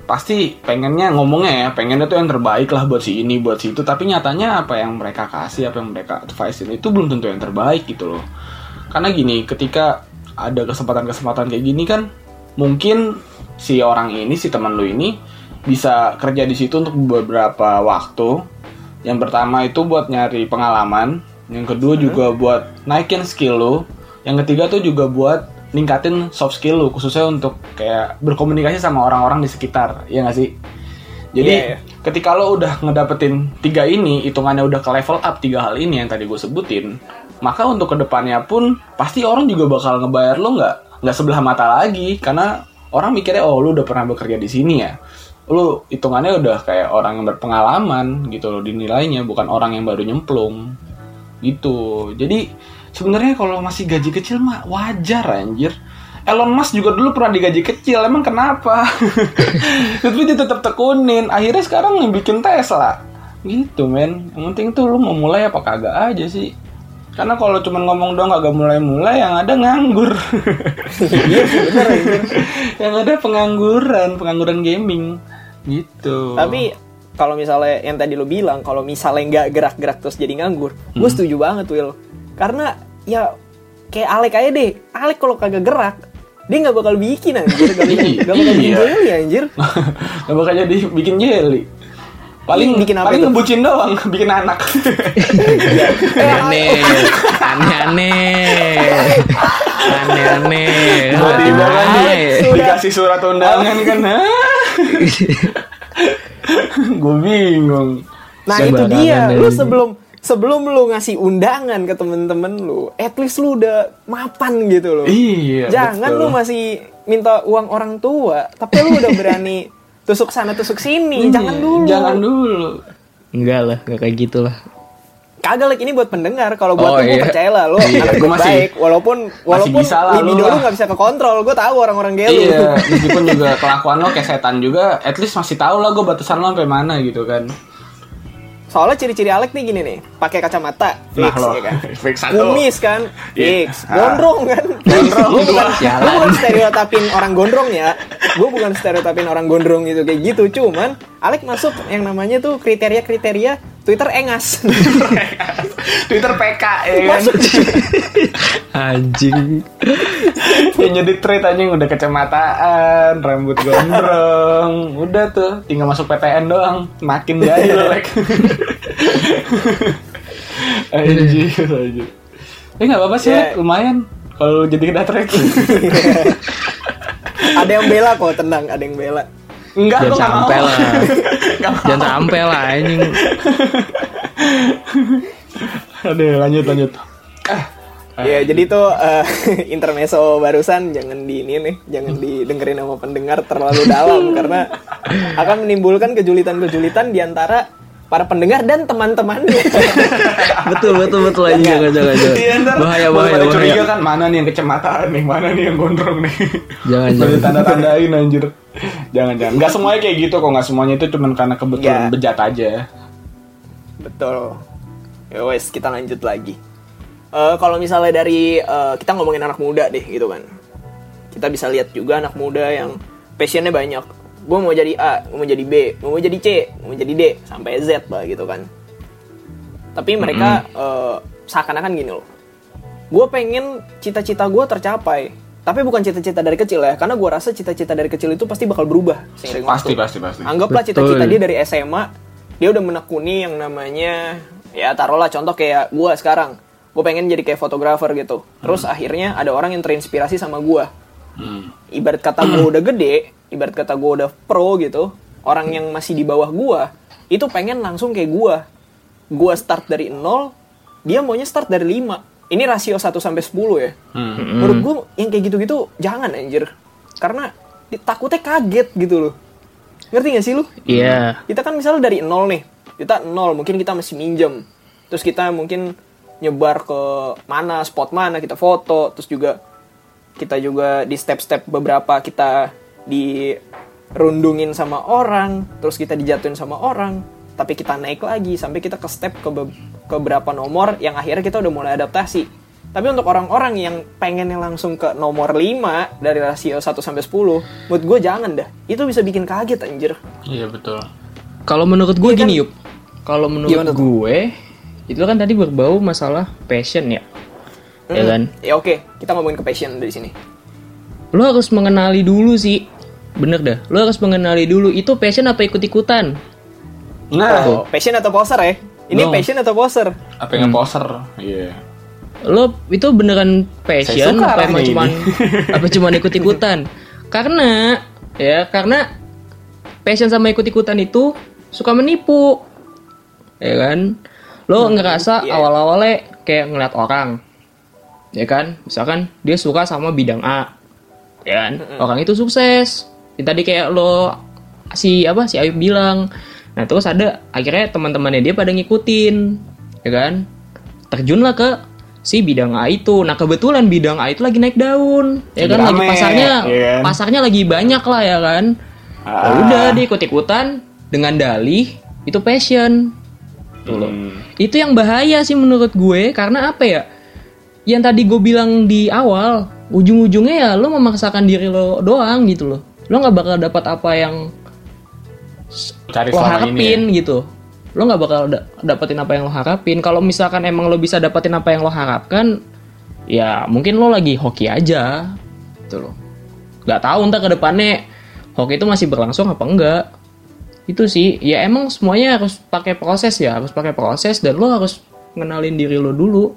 pasti pengennya ngomongnya ya pengennya tuh yang terbaik lah buat si ini buat si itu. Tapi nyatanya apa yang mereka kasih apa yang mereka advisein itu belum tentu yang terbaik gitu loh. Karena gini ketika ada kesempatan-kesempatan kayak gini kan mungkin si orang ini si teman lu ini bisa kerja di situ untuk beberapa waktu. Yang pertama itu buat nyari pengalaman yang kedua juga buat naikin skill lu yang ketiga tuh juga buat ningkatin soft skill lu khususnya untuk kayak berkomunikasi sama orang-orang di sekitar ya nggak sih? Jadi Iya, iya. ketika lo udah ngedapetin tiga ini hitungannya udah ke level up tiga hal ini yang tadi gue sebutin maka untuk ke depannya pun pasti orang juga bakal ngebayar lo nggak nggak sebelah mata lagi karena orang mikirnya oh lu udah pernah bekerja di sini ya? Lu hitungannya udah kayak orang yang berpengalaman gitu loh dinilainya bukan orang yang baru nyemplung. Gitu. Jadi sebenarnya kalau masih gaji kecil mah wajar anjir. Elon Musk juga dulu pernah digaji kecil emang kenapa? Tapi dia tetap tekunin. Akhirnya sekarang yang bikin Tesla. Gitu men. Yang penting tuh lu mau mulai apa kagak aja sih. Karena kalau cuma ngomong doang kagak mulai-mulai yang ada nganggur. Iya bener yang ada pengangguran pengangguran gaming. Gitu. Tapi kalau misalnya yang tadi lo bilang kalau misalnya nggak gerak-gerak terus jadi nganggur, gue Hmm. setuju banget Will. Karena ya kayak Alek aja deh. Alek kalau kagak gerak dia nggak bakal bikin anjir, gak, bakal- Iya. nggak bakal bikin jelly anjir. Gak bakal jadi bikin jelly paling bikin apa paling itu? ngebucin doang bikin anak Aneh-aneh. Aneh-aneh. Aneh-aneh. tiba-tiba kan di- Aneh. dikasih surat undangan kan gue bingung Nah itu dia, lu sebelum sebelum lu ngasih undangan ke temen-temen lu, at least lu udah mapan gitu loh. iya Jangan betul. lu masih minta uang orang tua, tapi lu udah berani tusuk sana tusuk sini. Iya, Jangan dulu. jangan dulu Enggak lah, enggak kayak gitulah. Kagak like ini buat pendengar. Kalau buat Oh, lu gue iya. percaya lah lu Iya, anak gua masih- baik. Walaupun walaupun bisa lah, libido lu nggak bisa kekontrol. Gue tahu orang-orang gelo. iya meskipun juga kelakuan lo kayak setan juga at least masih tahu lah gue batasan lo sampai mana gitu kan Soalnya ciri-ciri Alek nih gini nih, pakai kacamata, fix Nah, ya kan. Fix satu. Kumis kan, Iya. fix. Gondrong kan. Gondrong Gue bukan, bukan stereotipin orang gondrong ya. Gue bukan stereotipin orang gondrong gitu kayak gitu. Cuman Alek masuk yang namanya tuh kriteria-kriteria Twitter engas. Twitter PK ya kan. Anjing. yang jadi tweet anjing udah kacamataan rambut gondrong udah tuh tinggal masuk PTN doang makin jahil like anjir anjir eh nggak apa-apa sih Ya. Lek. lumayan kalau jadi kena track ada yang bela kok, tenang, ada yang bela. Enggak Jangan gue nggak mau sampai lah. Jangan sampai lah anjing. Aduh, lanjut lanjut. Ya, jadi itu eh, intermezzo barusan jangan di ini nih, jangan didengerin sama pendengar terlalu dalam karena akan menimbulkan kejulitan-kejulitan di antara para pendengar dan teman-temannya. betul betul betul anjing jangan jangan jangan. Iya, ntar Bahaya bahaya bahaya. curiga kan mana nih yang kecemataan nih, mana nih yang gondrong nih. Jangan, jangan. tanda-tandain anjir. Jangan jangan. Enggak semuanya kayak gitu kok, enggak semuanya itu cuma karena kebetulan Iya. bejat aja. Betul. Ya wes, kita lanjut lagi. Eh, kalau misalnya dari eh, kita ngomongin anak muda deh gitu kan. Kita bisa lihat juga anak muda yang passionnya banyak. Gue mau jadi A, gue mau jadi B, gue mau jadi C, gue mau jadi D, sampai Z lah gitu kan. Tapi mereka eh, seakan-akan gini loh. Gue pengen cita-cita gue tercapai. Tapi bukan cita-cita dari kecil ya, karena gue rasa cita-cita dari kecil itu pasti bakal berubah seiring Pasti waktu. pasti pasti. Anggaplah cita-cita dia dari SMA, dia udah menekuni yang namanya ya taruhlah contoh kayak gua sekarang. Gue pengen jadi kayak fotografer gitu. Terus akhirnya ada orang yang terinspirasi sama gua. Hmm. Ibarat kata gue udah gede, ibarat kata gue udah pro gitu, orang yang masih di bawah gua itu pengen langsung kayak gua. Gua start dari nol, dia maunya start dari 5. Ini rasio 1 sampai 10 ya. Hmm. Menurut gue yang kayak gitu-gitu jangan anjir. Karena di- takutnya kaget gitu loh. Ngerti gak sih lu? Iya. Kita kan misalnya dari nol nih. Kita nol, mungkin kita masih minjem. Terus kita mungkin nyebar ke mana, spot mana, kita foto. Terus juga kita juga di step-step beberapa kita dirundungin sama orang. Terus kita dijatuhin sama orang. Tapi kita naik lagi sampai kita ke step ke, be- ke berapa nomor yang akhirnya kita udah mulai adaptasi. Tapi untuk orang-orang yang pengennya langsung ke nomor 5 dari rasio 1 sampai 10, menurut gue jangan dah. Itu bisa bikin kaget anjir. Iya betul. Kalau menurut gue kan? gini Yup. Kalau menurut Gimana tuh? gue itu kan tadi berbau masalah passion ya. Ya Hmm. kan? Ya oke, kita ngomongin ke passion dari sini. Lo harus mengenali dulu sih. Bener dah. Lo harus mengenali dulu itu passion apa ikut-ikutan. Nah, Oh, passion atau poser ya? Ini No. passion atau poser? apa yang poser? Iya. Lo itu beneran passion apa emang cuman ini. apa cuman ikut-ikutan? karena ya karena passion sama ikut-ikutan itu suka menipu. Ya kan? Lo ngerasa iya. awal-awalnya kayak ngeliat orang. Ya kan? Misalkan dia suka sama bidang A. Ya kan? Orang itu sukses. Ya, tadi kayak lo si apa si Ayub bilang. Nah, terus ada akhirnya teman-temannya dia pada ngikutin. Ya kan? Terjunlah ke si bidang A itu. Nah, kebetulan bidang A itu lagi naik daun. Ya kan? Lagi pasarnya ya kan? pasarnya lagi banyak lah ya kan. Ya Ah. udah dia ikut-ikutan dengan dalih itu passion. Tuh loh. Hmm. Itu yang bahaya sih menurut gue karena apa ya? Yang tadi gue bilang di awal, ujung-ujungnya ya lo memaksakan diri lo doang gitu loh. Lo nggak bakal dapat apa yang Cari lo selama ini. harapin ya. gitu. Lo nggak bakal da- dapetin apa yang lo harapin. Kalau misalkan emang lo bisa dapetin apa yang lo harapkan, ya mungkin lo lagi hoki aja, gitu loh. Gak tahu ntar ke depannya hoki itu masih berlangsung apa enggak. Itu sih, ya emang semuanya harus pakai proses ya, harus pakai proses dan lo harus ngenalin diri lo dulu.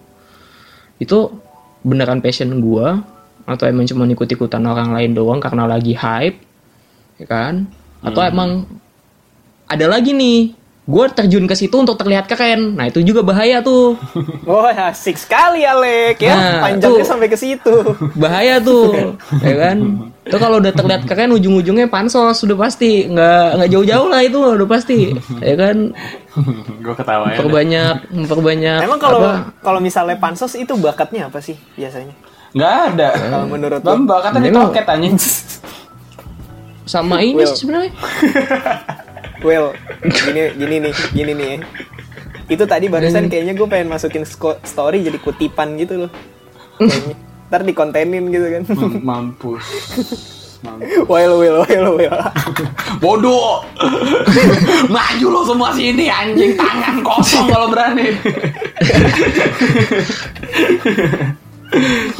Itu beneran passion gua atau emang cuma ikut-ikutan orang lain doang karena lagi hype, ya kan? Atau emang ada lagi nih, gue terjun ke situ untuk terlihat keren. Nah itu juga bahaya tuh, Oh, asik sekali Alek ya. Nah, Panjangnya tuh. sampai ke situ. bahaya tuh, ya kan? Itu kalau udah terlihat keren, ujung-ujungnya pansos sudah pasti, nggak nggak jauh-jauh lah itu udah pasti, ya kan? Gue ketawa ya. Memperbanyak. Emang kalau kalau misalnya pansos itu bakatnya apa sih biasanya? Nggak ada. Kalau menurut lu? Bamba kata di Memang- toket anjing. sama ini sebenarnya. Well, gini gini nih, gini nih. ya. Itu tadi barusan kayaknya gue pengen masukin story jadi kutipan gitu loh. Kayaknya. Ntar dikontenin gitu kan. Mampus. Mampus. Well, well, well, well. Bodoh. Maju lo semua sini anjing tangan kosong kalau berani.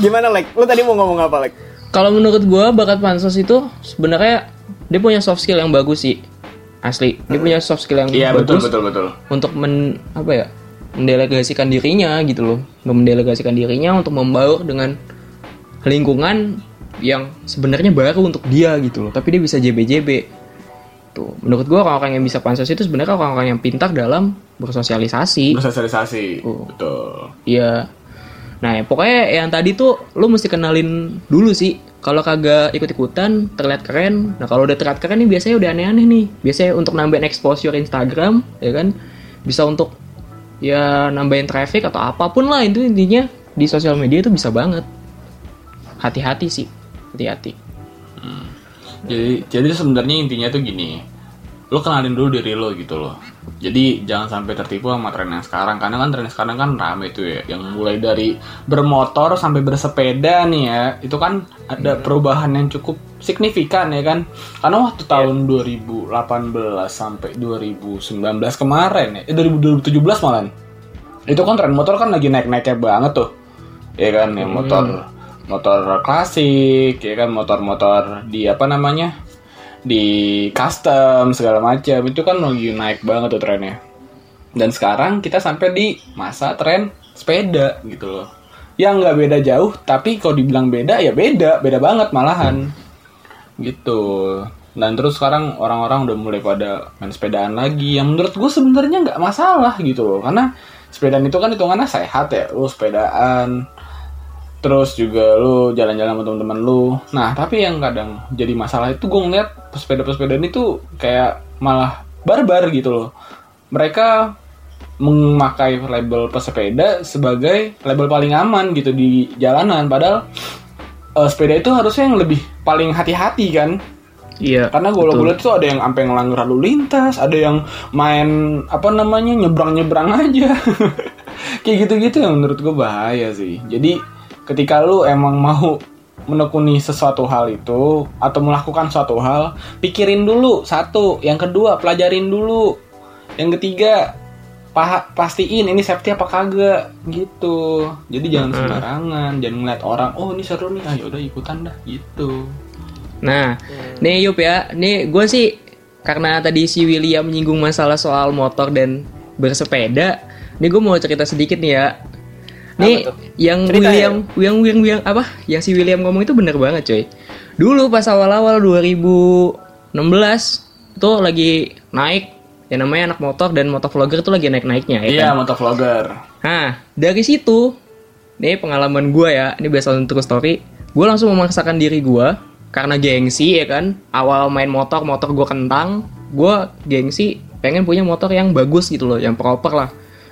Gimana, Lek? Lu tadi mau ngomong apa, Lek? Kalau menurut gue bakat pansos itu sebenarnya dia punya soft skill yang bagus sih, asli. Dia punya soft skill yang Iya betul bagus betul betul. untuk men apa ya mendelegasikan dirinya gitu loh, mendelegasikan dirinya untuk membaur dengan lingkungan yang sebenarnya baru untuk dia gitu loh. Tapi dia bisa JB-JB. gitu menurut gue orang-orang yang bisa pansos itu sebenarnya orang-orang yang pintar dalam bersosialisasi Bersosialisasi. Oh. Betul. Iya. Nah, ya, pokoknya yang tadi tuh lu mesti kenalin dulu sih. Kalau kagak ikut-ikutan, terlihat keren. Nah, kalau udah terlihat keren nih biasanya udah aneh-aneh nih. Biasanya untuk nambahin exposure Instagram, ya kan? Bisa untuk ya nambahin traffic atau apa pun lah itu intinya di sosial media itu bisa banget. Hati-hati sih. Hati-hati. Jadi jadi sebenarnya intinya tuh gini. Lo kenalin dulu diri lo gitu loh. Jadi jangan sampai tertipu sama tren yang sekarang karena kan tren sekarang kan rame tuh ya yang mulai dari bermotor sampai bersepeda nih ya. Itu kan ada perubahan yang cukup signifikan ya kan. Karena waktu tahun 2018 sampai 2019 kemarin ya. Eh 2017 malah. Itu kan tren motor kan lagi naik-naiknya banget tuh. Ya kan yang motor motor klasik ya kan motor-motor di apa namanya di custom segala macam. Itu kan lagi naik banget tuh trennya. Dan sekarang kita sampai di masa tren sepeda gitu loh. Yang nggak beda jauh tapi kalau dibilang beda ya beda. Beda banget malahan. Gitu. Dan terus sekarang orang-orang udah mulai pada main sepedaan lagi. Yang menurut gue sebenarnya nggak masalah gitu loh. Karena sepedaan itu kan hitungannya sehat ya. Lu sepedaan terus juga lu jalan-jalan sama teman-teman lu. Nah, tapi yang kadang jadi masalah itu gue ngeliat pesepeda-pesepeda ini tuh kayak malah barbar gitu loh. Mereka memakai label pesepeda sebagai label paling aman gitu di jalanan padahal eh, sepeda itu harusnya yang lebih paling hati-hati kan Iya. karena gue lihat tuh ada yang sampai ngelanggar lalu lintas ada yang main apa namanya nyebrang nyebrang aja kayak gitu gitu yang menurut gue bahaya sih jadi ketika lu emang mau menekuni sesuatu hal itu atau melakukan suatu hal pikirin dulu satu yang kedua pelajarin dulu yang ketiga paha, pastiin ini safety apa kagak gitu. Jadi jangan sembarangan jangan ngeliat orang oh ini seru nih ayo udah ikutan dah gitu. Nah, nih Yup ya, nih gue sih karena tadi si William menyinggung masalah soal motor dan bersepeda, nih gue mau cerita sedikit nih ya. Nih yang Cerita William, yang yang yang apa? Yang si William ngomong itu bener banget coy. Dulu pas awal-awal 2016 tuh lagi naik yang namanya anak motor dan motovlogger tuh lagi naik-naiknya ya iya kan? motovlogger Nah, dari situ, nih pengalaman gue ya, ini biasa true story. Gue langsung memaksakan diri gue karena gengsi ya kan. Awal main motor, motor gue kentang, gue gengsi pengen punya motor yang bagus gitu loh, yang proper lah.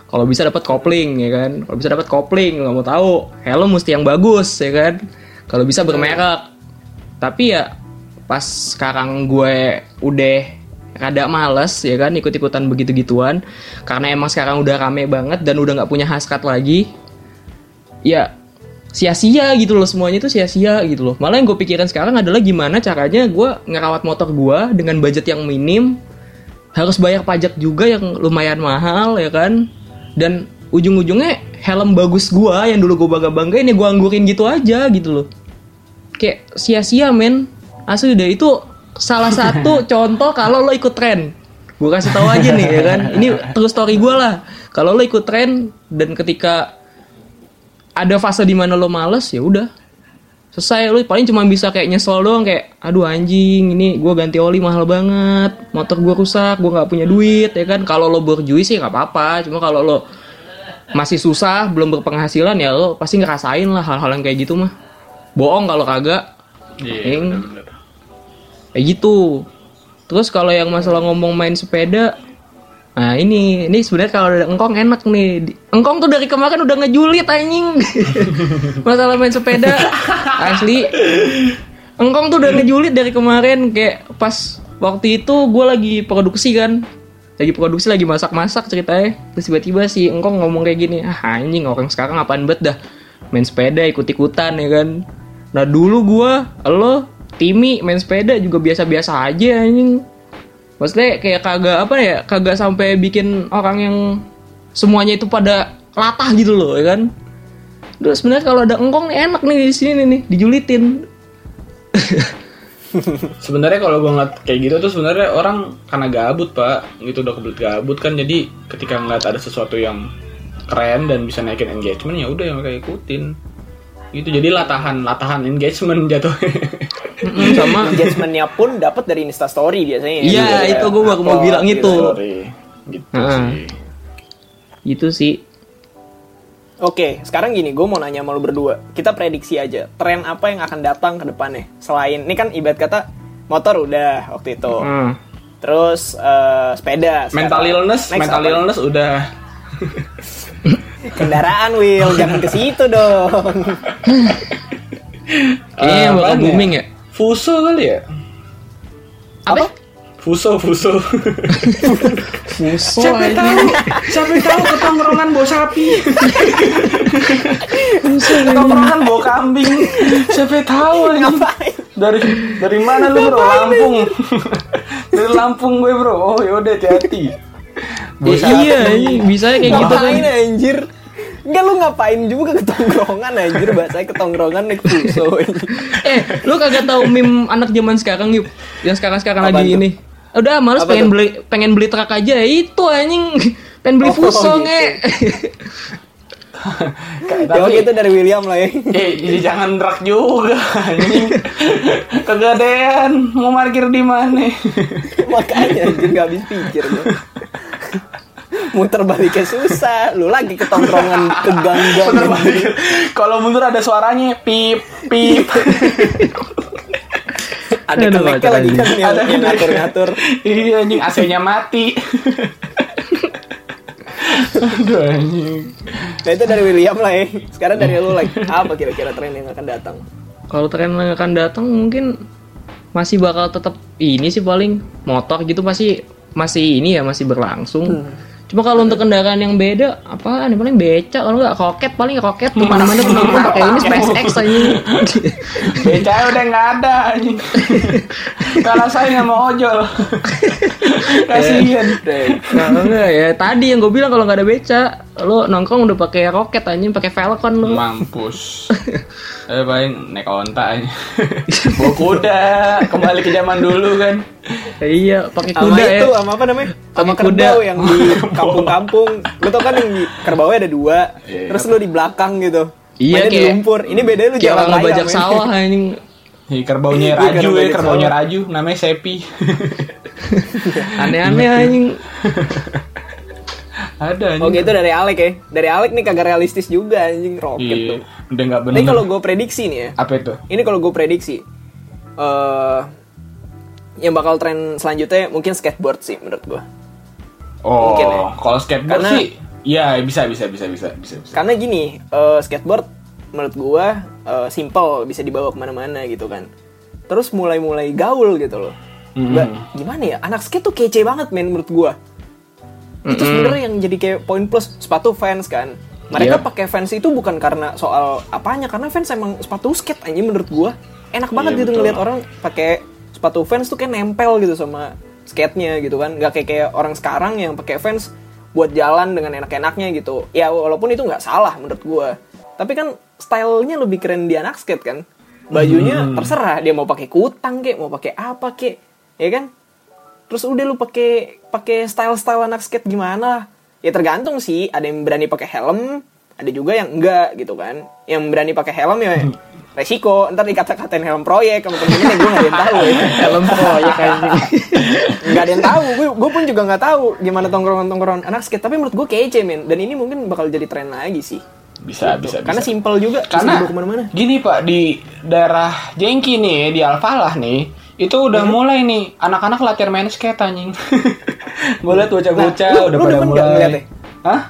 Kalau bisa dapat kopling ya kan, kalau bisa dapat kopling nggak mau tahu, helm mesti yang bagus ya kan. Kalau bisa bermerek. Tapi ya pas sekarang gue udah rada males ya kan? Ikut-ikutan begitu-gituan. Karena emang sekarang udah rame banget dan udah nggak punya hasrat lagi. Ya sia-sia gitu loh. Semuanya itu sia-sia gitu loh. Malah yang gue pikirin sekarang adalah gimana caranya gue ngerawat motor gue dengan budget yang minim. Harus bayar pajak juga yang lumayan mahal ya kan dan ujung-ujungnya helm bagus gue yang dulu gue bangga-banggain ya gue anggurin gitu aja gitu loh. Kayak sia-sia men. Asli deh itu salah satu contoh kalau lo ikut tren. Gue kasih tahu aja nih ya kan? Ini true story gue lah. Kalau lo ikut tren dan ketika ada fase di mana lo males ya udah selesai lo paling cuma bisa kayak nyesel doang kayak aduh anjing ini gue ganti oli mahal banget motor gue rusak gue nggak punya duit ya kan kalau lo berjuis sih nggak apa-apa cuma kalau lo masih susah belum berpenghasilan ya lo pasti ngerasain lah hal-hal yang kayak gitu mah bohong kalau kagak Iya, Ing. bener-bener. kayak gitu terus kalau yang masalah ngomong main sepeda nah ini ini sebenarnya kalau ada engkong enak nih. Engkong tuh dari kemarin udah ngejulit anjing. Masalah main sepeda. Asli. Engkong tuh udah ngejulit dari kemarin. Kayak pas waktu itu gue lagi produksi kan. Lagi produksi lagi masak-masak ceritanya. Terus tiba-tiba si engkong ngomong kayak gini ah anjing orang sekarang apaan bet dah? Main sepeda ikut-ikutan ya kan? Nah dulu gua lo Timi main sepeda juga biasa-biasa aja anjing maksudnya kayak kagak apa ya kagak sampai bikin orang yang semuanya itu pada latah gitu loh ya kan terus sebenarnya kalau ada engkong nih enak nih di sini nih dijulitin Sebenarnya kalau gue ngeliat kayak gitu tuh sebenarnya orang karena gabut pak, gitu udah kebelet gabut kan jadi ketika ngeliat ada sesuatu yang keren dan bisa naikin engagement ya udah yang mereka ikutin. Gitu jadi latahan latahan engagement jatuh. Mm, sama Engagementnya pun dapat dari Instastory biasanya. Iya, Gitu. itu gue baru mau bilang gitu. itu. Sorry. Gitu Heeh. sih. Itu sih. Oke, sekarang gini, gue mau nanya sama lu berdua. Kita prediksi aja, tren apa yang akan datang ke depannya? Selain, ini kan ibarat kata motor udah waktu itu. Hmm. Terus eh, sepeda. Mental sekarang. illness, Next mental apa? illness udah Kendaraan, Will. Jangan ke situ dong. Kayaknya Eh, bakal ya? booming ya. Fuso kali ya? Apa? Fuso, fuso. Fuso Siapa tahu, siapa tahu ketongkrongan bawa sapi. ketongkrongan bawa kambing. Siapa tahu anjing. Ngapain? Dari dari mana lu bro? Lampung. dari Lampung gue bro. Oh yaudah hati-hati. Ya, sapi. iya, iya, bisa kayak gitu kan. Ngapain anjir? Enggak lu ngapain juga ke tongkrongan anjir bahasanya ke tongkrongan naik fuso. Eh, lu kagak tahu meme anak zaman sekarang yuk, yang sekarang-sekarang lagi tuh? ini. Udah males Apa pengen tuh? beli pengen beli truk aja itu anjing. Pengen beli Oh, fuso gitu. nge. Jawab Tapi itu dari William lah ya. Eh, jadi jangan rak juga anjing. Kegadean, mau parkir di mana? Makanya anjir gak habis pikir gue. Muter baliknya susah. Lu lagi ke tongkrongan ke gang-gang. Banget. Kalau mundur ada suaranya pip pip. Ada keneknya lagi kan yang, Ada yang ngatur-ngatur. iya anjing AC-nya mati. Aduh anjing. Nah itu dari William lah ya. Sekarang dari lu like apa kira-kira tren yang akan datang? Kalau tren yang akan datang mungkin masih bakal tetap ini sih paling motor gitu pasti masih ini ya masih berlangsung. Hmm. Cuma kalau untuk kendaraan yang beda, apaan? Yang paling beca kalau nggak roket paling roket ke mana-mana teman pakai ini SpaceX aja. Beca udah nggak ada anjing. Kalau saya nggak mau ojol. Kasihan. Kalau enggak ya tadi yang gue bilang kalau nggak ada beca, lo nongkrong udah pakai roket anjing, pakai Falcon lo. Mampus. Eh paling naik onta aja. Bawa kuda, kembali ke zaman dulu kan. iya, pakai kuda ya. itu, sama apa namanya? Sama kuda. yang di kampung-kampung. Lu tau kan yang di kerbaunya ada dua. Iya. Terus lu di belakang gitu. Iya, Mainnya di kayak- lumpur. Ini bedanya lu Kayak jalan orang raya, men. sawah anjing. Hi, kerbaunya Iya, Raju kerbau ya, kerbaunya sawah. Raju, namanya Sepi. Aneh-aneh anjing. Ada anjing. Oke itu dari Alek ya. Dari Alek nih kagak realistis juga anjing roket Iya, tuh. udah nggak bener. Ini kalau gue prediksi nih ya. apa itu? Ini kalau gue prediksi. eh yang bakal tren selanjutnya mungkin skateboard sih menurut gue. Oh, Mungkin ya. kalau skateboard Karena- sih, ya bisa bisa bisa bisa bisa. bisa. Karena gini, eh, skateboard menurut gua eh, simple, bisa dibawa ke mana-mana gitu kan. Terus mulai-mulai gaul gitu loh. Mhm. Ba- gimana ya? Anak skate tuh kece banget men menurut gua. Itu sebenarnya yang jadi kayak poin plus sepatu fans kan. Mereka Iya. pakai fans itu bukan karena soal apanya, karena fans emang sepatu skate aja menurut gua. Enak banget Iya, gitu betul. ngeliat orang pakai sepatu fans tuh kayak nempel gitu sama skate-nya gitu kan. Gak kayak kayak orang sekarang yang pakai fans buat jalan dengan enak-enaknya gitu. Ya walaupun itu nggak salah menurut gua. Tapi kan stylenya lebih keren di anak skate kan. Bajunya Hmm. terserah dia mau pakai kutang kek, mau pakai apa kek, ya kan? Terus udah lu pakai pakai style-style anak skate gimana? Ya tergantung sih, ada yang berani pakai helm, ada juga yang enggak gitu kan. Yang berani pakai helm ya resiko, ntar dikata-katain helm proyek sama temen-temen gue gak ada yang tahu ya. Helm proyek anjing. Gak ada yang tahu, gue gue pun juga nggak tahu gimana tongkrongan-tongkrongan anak skate. Tapi menurut gue kece men, dan ini mungkin bakal jadi tren lagi sih. Bisa bisa Karena bisa. simple juga, bisa Karena ke mana-mana. gini pak di daerah Jengki nih di Alfalah nih itu udah Hmm. mulai nih anak-anak latihan main skate anjing. Gue liat bocah-bocah Nah, lu- udah lu pada nggak mulai. ngeliatnya? Hah?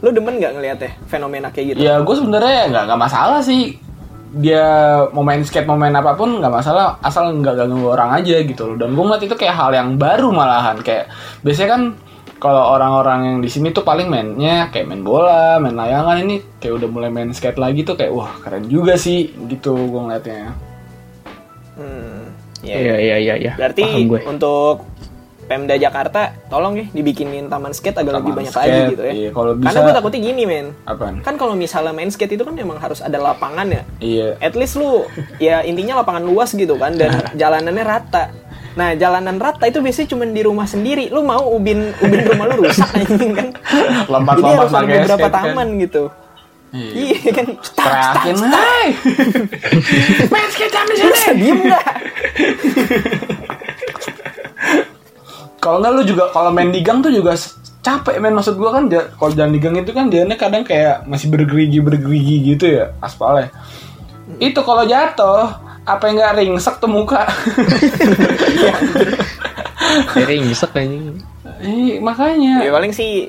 Lo demen nggak ngeliatnya fenomena kayak gitu? Ya gue sebenarnya nggak nggak masalah sih dia mau main skate mau main apa pun nggak masalah. Asal nggak ganggu orang aja gitu loh. Dan gue ngeliat itu kayak hal yang baru malahan. Kayak biasanya kan kalau orang-orang yang di sini tuh paling mainnya kayak main bola main layangan. Ini kayak udah mulai main skate lagi tuh kayak wah keren juga sih gitu gue ngeliatnya. Hmm, ya. Iya iya iya iya. Berarti untuk Pemda Jakarta tolong ya dibikinin taman skate agak lebih banyak skate, lagi gitu ya. iya, kalau Karena bisa- gue takutnya gini men. apaan Kan kalau misalnya main skate itu kan memang harus ada lapangan ya. iya At least lu ya intinya lapangan luas gitu kan dan jalanannya rata. Nah, jalanan rata itu biasanya cuma di rumah sendiri. Lu mau ubin ubin rumah lu rusak anjing kan. Jadi lompat-lompat harus ada beberapa skate kan. taman gitu. Iya kan. Teriakin, hai. Main skate jam di sini. Diem nggak? Kalau nggak lu juga kalau main di gang tuh juga capek men maksud gua kan dia- kalau jalan di gang itu kan dia kadang kayak masih bergerigi bergerigi gitu ya aspalnya. Itu kalau jatuh apa yang nggak ringsek tuh muka. Nyesek anjing. Eh, makanya. Ya paling sih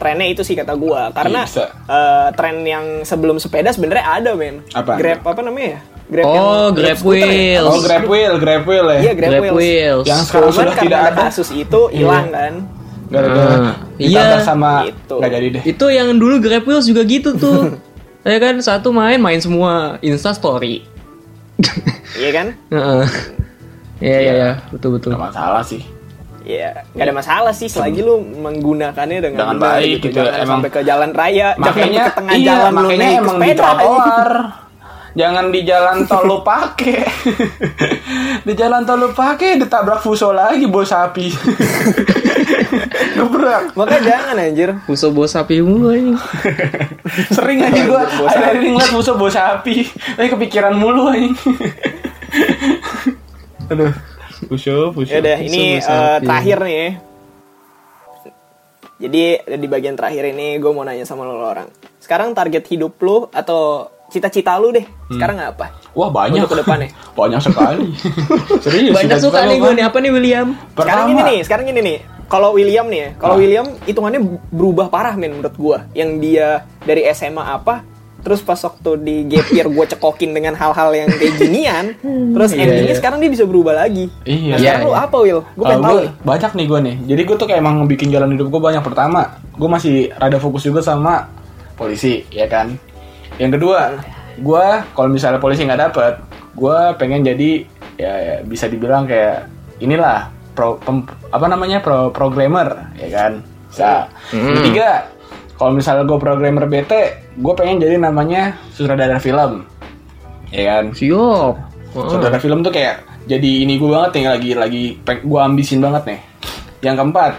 trennya itu sih kata gua karena eh, tren yang sebelum sepeda sebenarnya ada men. Apa? Grab apa namanya ya? Grab Oh, Grab scooter ya? Wheels. Oh grab wheel, grab wheel ya. Iya Grab, Grab Wheels. Wheels. Yang sekarang Cuman sudah tidak ada kasus itu hilang kan. Gara-gara ditabrak iya. sama Gitu. nggak jadi deh. Itu yang dulu Grab Wheels juga gitu tuh. ya kan satu main main semua Insta story. Iya kan? Heeh. Iya iya iya, betul betul. Nggak masalah sih. Iya, nggak ada masalah sih selagi lu menggunakannya dengan, Dengan baik gitu, Jangan emang- sampai ke jalan raya, jangan makanya ke tengah iya, jalan lu makanya naik emang di sepeda. trotoar jangan di jalan tol lu pake di jalan tol lu pake ditabrak fuso lagi bos sapi gebrak Makanya jangan anjir. Fuso bos sapi mulu anjing. sering aja gua Bos ada ini ngeliat fuso bos sapi tapi kepikiran mulu anjing aduh fuso fuso Ya udah, ini eh, sapi. terakhir nih. ya. Jadi di bagian terakhir ini gue mau nanya sama lo orang. Sekarang target hidup lu atau cita-cita lu deh. Sekarang apa? wah banyak Untuk ke depannya. banyak sekali serius Banyak suka nih gue nih apa nih William? Sekarang pertama gini nih, sekarang gini nih. Kalau William nih ya, kalau Ah. William hitungannya berubah parah men menurut gua. Yang dia dari SMA apa, terus pas waktu di gap year gue cekokin dengan hal-hal yang kayak ginian, terus Iya, endingnya iya. sekarang dia bisa berubah lagi. Iya. Nah, sekarang Iya, lu iya. apa Will? Gue pengen Uh, tahu banyak nih gue nih. Jadi gue tuh kayak emang bikin jalan hidup gue banyak. Pertama, gue masih rada fokus juga sama polisi, ya kan. Yang kedua, gue kalau misalnya polisi nggak dapet, gue pengen jadi ya, ya, bisa dibilang kayak inilah pro, pem- apa namanya pro programmer, ya kan. Bisa. Yang Ketiga, kalau misalnya gue programmer BT, gue pengen jadi namanya sutradara film, ya kan. Siap. Saudara film tuh kayak jadi ini gue banget nih lagi lagi gue ambisin banget nih. Yang keempat,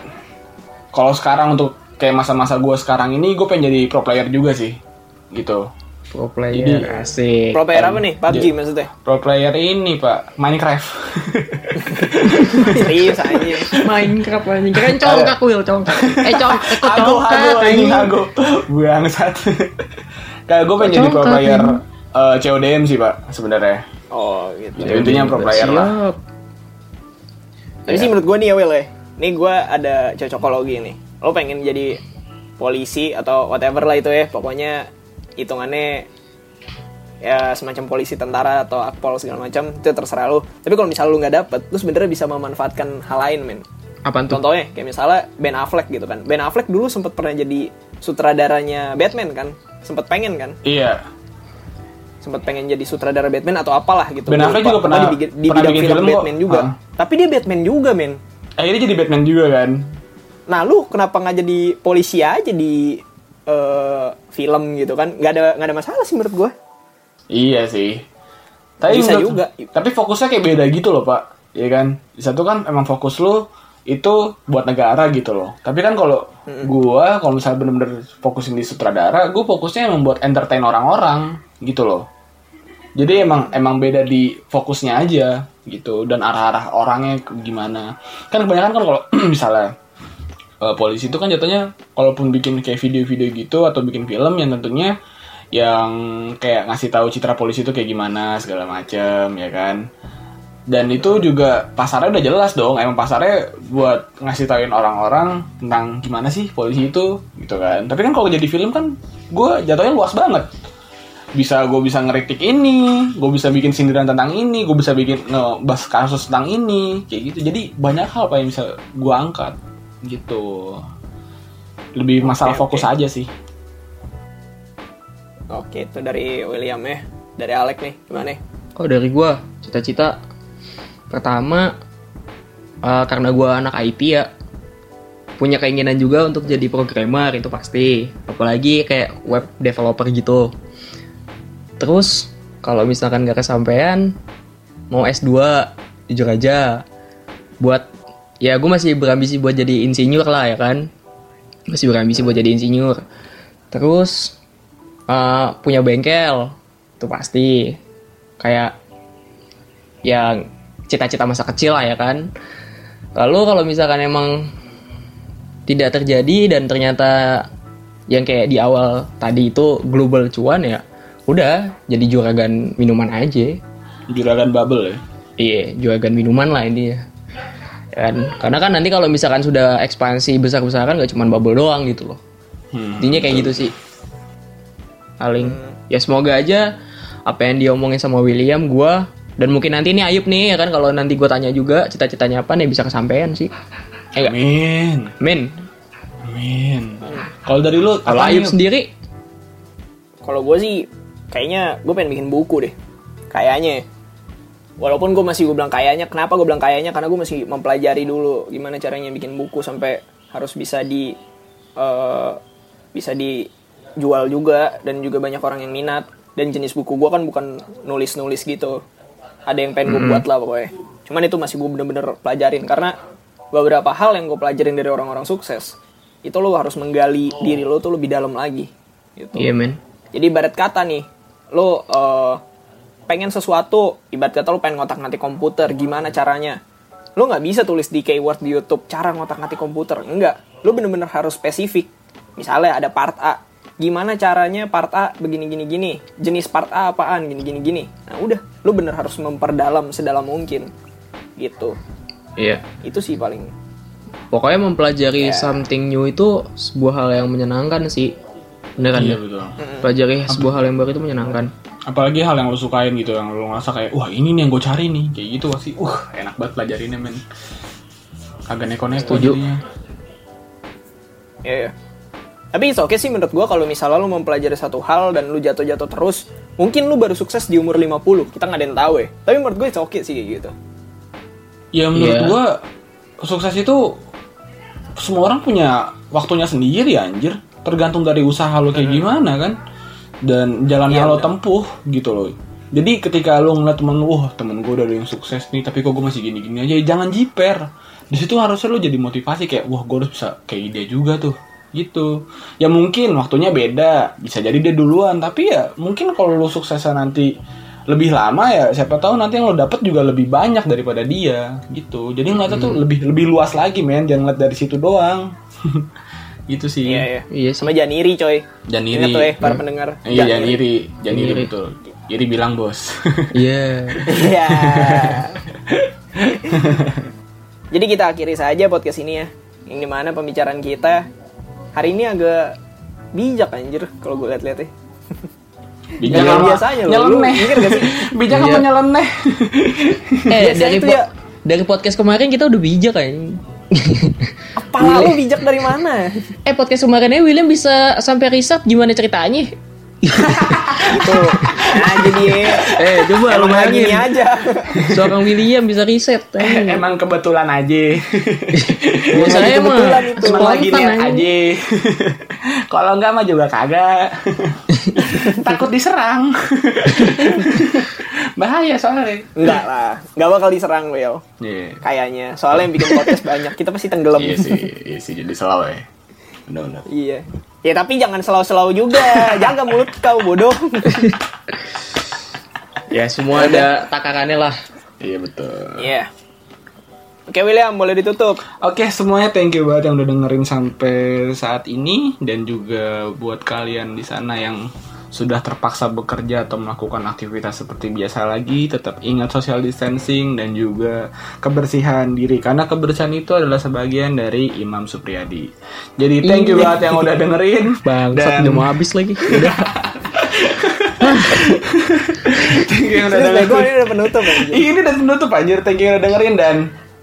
kalau sekarang untuk kayak masa-masa gue sekarang ini gue pengen jadi pro player juga sih, gitu. Pro player Jadi- asik. Pro player apa nih? PUBG Jadi- maksudnya? Pro player ini pak Minecraft. Serius aja. Minecraft anjing. Keren congkak Will, congkak. Eh cong, eh congkak hago, ini anjing. hago. Bangsat. Kayak gue pengen jadi pro Congkak, player ini. eh, CODM sih pak sebenarnya. Oh gitu. Ya, intinya pro player lah. Siap. Tapi sih menurut gue nih ya Will ya. Nih gue ada cocokologi nih. Lo pengen jadi polisi atau whatever lah itu ya. Pokoknya hitungannya ya semacam polisi tentara atau akpol segala macam itu terserah lo. Tapi kalau misalnya lo nggak dapet, lo sebenarnya bisa memanfaatkan hal lain men. Apaan tuh? Contohnya kayak misalnya Ben Affleck gitu kan. Ben Affleck dulu sempat pernah jadi sutradaranya Batman kan. Sempat pengen kan. Iya. Sempat pengen jadi sutradara Batman atau apalah gitu. Ben Affleck juga pernah- di, di pernah bidang bikin film, film kok. Batman juga. Ah. Tapi dia Batman juga men. Akhirnya jadi Batman juga kan. Nah lu kenapa nggak jadi polisi aja di eh, film gitu kan? Nggak ada nggak ada masalah sih menurut gue. Iya sih. Tapi Bisa menurut- juga. Tapi fokusnya kayak beda gitu loh pak, Iya kan? Di satu kan emang fokus lu itu buat negara gitu loh. Tapi kan kalau gua kalau misalnya bener-bener fokusin di sutradara, gua fokusnya emang buat entertain orang-orang gitu loh. Jadi emang emang beda di fokusnya aja gitu dan arah-arah orangnya gimana. Kan kebanyakan kan kalau misalnya eh, polisi itu kan jatuhnya kalaupun bikin kayak video-video gitu atau bikin film yang tentunya yang kayak ngasih tahu citra polisi itu kayak gimana segala macem ya kan. Dan itu juga pasarnya udah jelas dong emang pasarnya buat ngasih tauin orang-orang tentang gimana sih polisi itu gitu kan. Tapi kan kalau jadi film kan gue jatuhnya luas banget. Bisa gue bisa ngeritik ini gue bisa bikin sindiran tentang ini gue bisa bikin ngebahas kasus tentang ini kayak gitu. Jadi banyak hal apa yang bisa gue angkat gitu. Lebih masalah fokus aja sih. Oke itu dari William ya. Dari Alek nih gimana? Oh dari gua. Cita-cita pertama eh, karena gua anak IT ya punya keinginan juga untuk jadi programmer itu pasti. Apalagi kayak web developer gitu. Terus kalau misalkan gak kesampaian mau S2 jujur aja. Buat ya gue masih berambisi buat jadi insinyur lah ya kan? Masih berambisi buat jadi insinyur. Terus eh, punya bengkel itu pasti. Kayak yang cita-cita masa kecil lah ya kan? Lalu kalau misalkan emang tidak terjadi dan ternyata yang kayak di awal tadi itu global cuan ya udah jadi juragan minuman aja. Juragan bubble ya. iya juragan minuman lah ini ya kan karena kan nanti kalau misalkan sudah ekspansi besar-besaran gak cuma bubble doang gitu loh Hmm. intinya kayak gitu sih paling ya semoga aja apa yang diomongin sama William gua dan mungkin nanti ini Ayub nih ya kan kalau nanti gue tanya juga cita-citanya apa nih bisa kesampaian sih eh Amin. Min Amin. Kalau dari lu kalau Ayub sendiri Kalau gue sih kayaknya gue pengen bikin buku deh. Kayaknya. Walaupun gue masih gue bilang kayaknya, kenapa gue bilang kayaknya? Karena gue masih mempelajari dulu gimana caranya bikin buku sampai harus bisa di eh, bisa dijual juga dan juga banyak orang yang minat. Dan jenis buku gue kan bukan nulis-nulis gitu. Ada yang pengen gue buat lah pokoknya. Cuman itu masih gue bener-bener pelajarin karena beberapa hal yang gue pelajarin dari orang-orang sukses itu lo harus menggali diri lo tuh lebih dalam lagi gitu. iya men Jadi ibarat kata nih, lo eh, pengen sesuatu, ibarat kata lo pengen ngotak-ngatik komputer, gimana caranya? Lo nggak bisa tulis di keyword di YouTube cara ngotak-ngatik komputer, enggak. Lo bener-bener harus spesifik. Misalnya ada part A, gimana caranya part A begini gini gini, jenis part A apaan gini gini gini. Nah udah, lo bener harus memperdalam sedalam mungkin, gitu. iya Itu sih paling. pokoknya mempelajari Ya. something new itu sebuah hal yang menyenangkan sih bener kan Iya ya? betul. pelajari sebuah hal yang baru itu menyenangkan Apalagi hal yang lu sukain gitu yang lu ngerasa kayak wah ini nih yang gue cari nih kayak gitu pasti uh enak banget pelajarinnya men. Kagak neko-neko Setuju. jadinya. Ya, ya. Tapi it's okay sih menurut gua kalau misalnya lu mempelajari satu hal dan lu jatuh-jatuh terus, mungkin lu baru sukses di umur 50. Kita nggak ada yang tahu ya. Tapi menurut gue it's okay sih kayak gitu. Ya menurut Iya. gua sukses itu semua orang punya waktunya sendiri anjir. Tergantung dari usaha lo kayak gimana kan. Dan jalan Iya, yang lo bener. tempuh gitu loh. Jadi ketika lo ngeliat temen lu, wah temen gue udah ada yang sukses nih, tapi kok gue masih gini-gini aja, ya jangan jiper. Di situ harusnya lo jadi motivasi kayak, wah gue harus bisa kayak dia juga tuh, gitu. Ya mungkin waktunya beda, bisa jadi dia duluan, tapi ya mungkin kalau lo suksesnya nanti lebih lama ya siapa tahu nanti yang lo dapet juga lebih banyak daripada dia gitu jadi ngeliatnya tuh lebih lebih luas lagi men jangan ngeliat dari situ doang gitu sih Iya, iya. iya sih Sama jangan iri, coy. Jangan Ingat iri. tuh ya, para pendengar. iya jangan iri jangan iri Iri. betul iri bilang bos iya Iya. Jadi kita akhiri saja podcast ini ya. Yang di mana pembicaraan kita hari ini agak bijak anjir kalau gue lihat-lihat ya. bijak Yang sama biasanya loh, lu nyeleneh mikir gak sih? bijak Iya. sama nyeleneh eh Biasanya dari itu po- ya. dari podcast kemarin kita udah bijak kan Apa lu bijak dari mana? eh podcast kemarinnya William bisa sampai riset gimana ceritanya Itu. Nah, jadi eh coba lu bayangin aja. seorang William bisa riset eh. emang kebetulan aja biasanya emang kebetulan itu. Emang lagi lihat aja. aja kalau enggak mah juga kagak takut diserang bahaya soalnya Enggak lah, enggak bakal diserang Will. iya Kayaknya. Soalnya yang bikin podcast banyak, kita pasti tenggelam. iya sih iya sih jadi selalu ya benar benar Iya. Ya tapi jangan selau-selau juga. Jaga mulut kau bodoh. ya semua ada takarannya lah iya betul Iya. Oke William, boleh ditutup. Oke semuanya thank you banget yang udah dengerin sampai saat ini dan juga buat kalian di sana yang sudah terpaksa bekerja atau melakukan aktivitas seperti biasa lagi tetap ingat social distancing dan juga kebersihan diri karena kebersihan itu adalah sebagian dari Imam Supriyadi. Jadi thank you banget yang udah dengerin bang dan udah mau habis lagi udah thank you yang udah dengerin. ini udah penutup anjir. Ini udah penutup anjir, thank you yang udah dengerin dan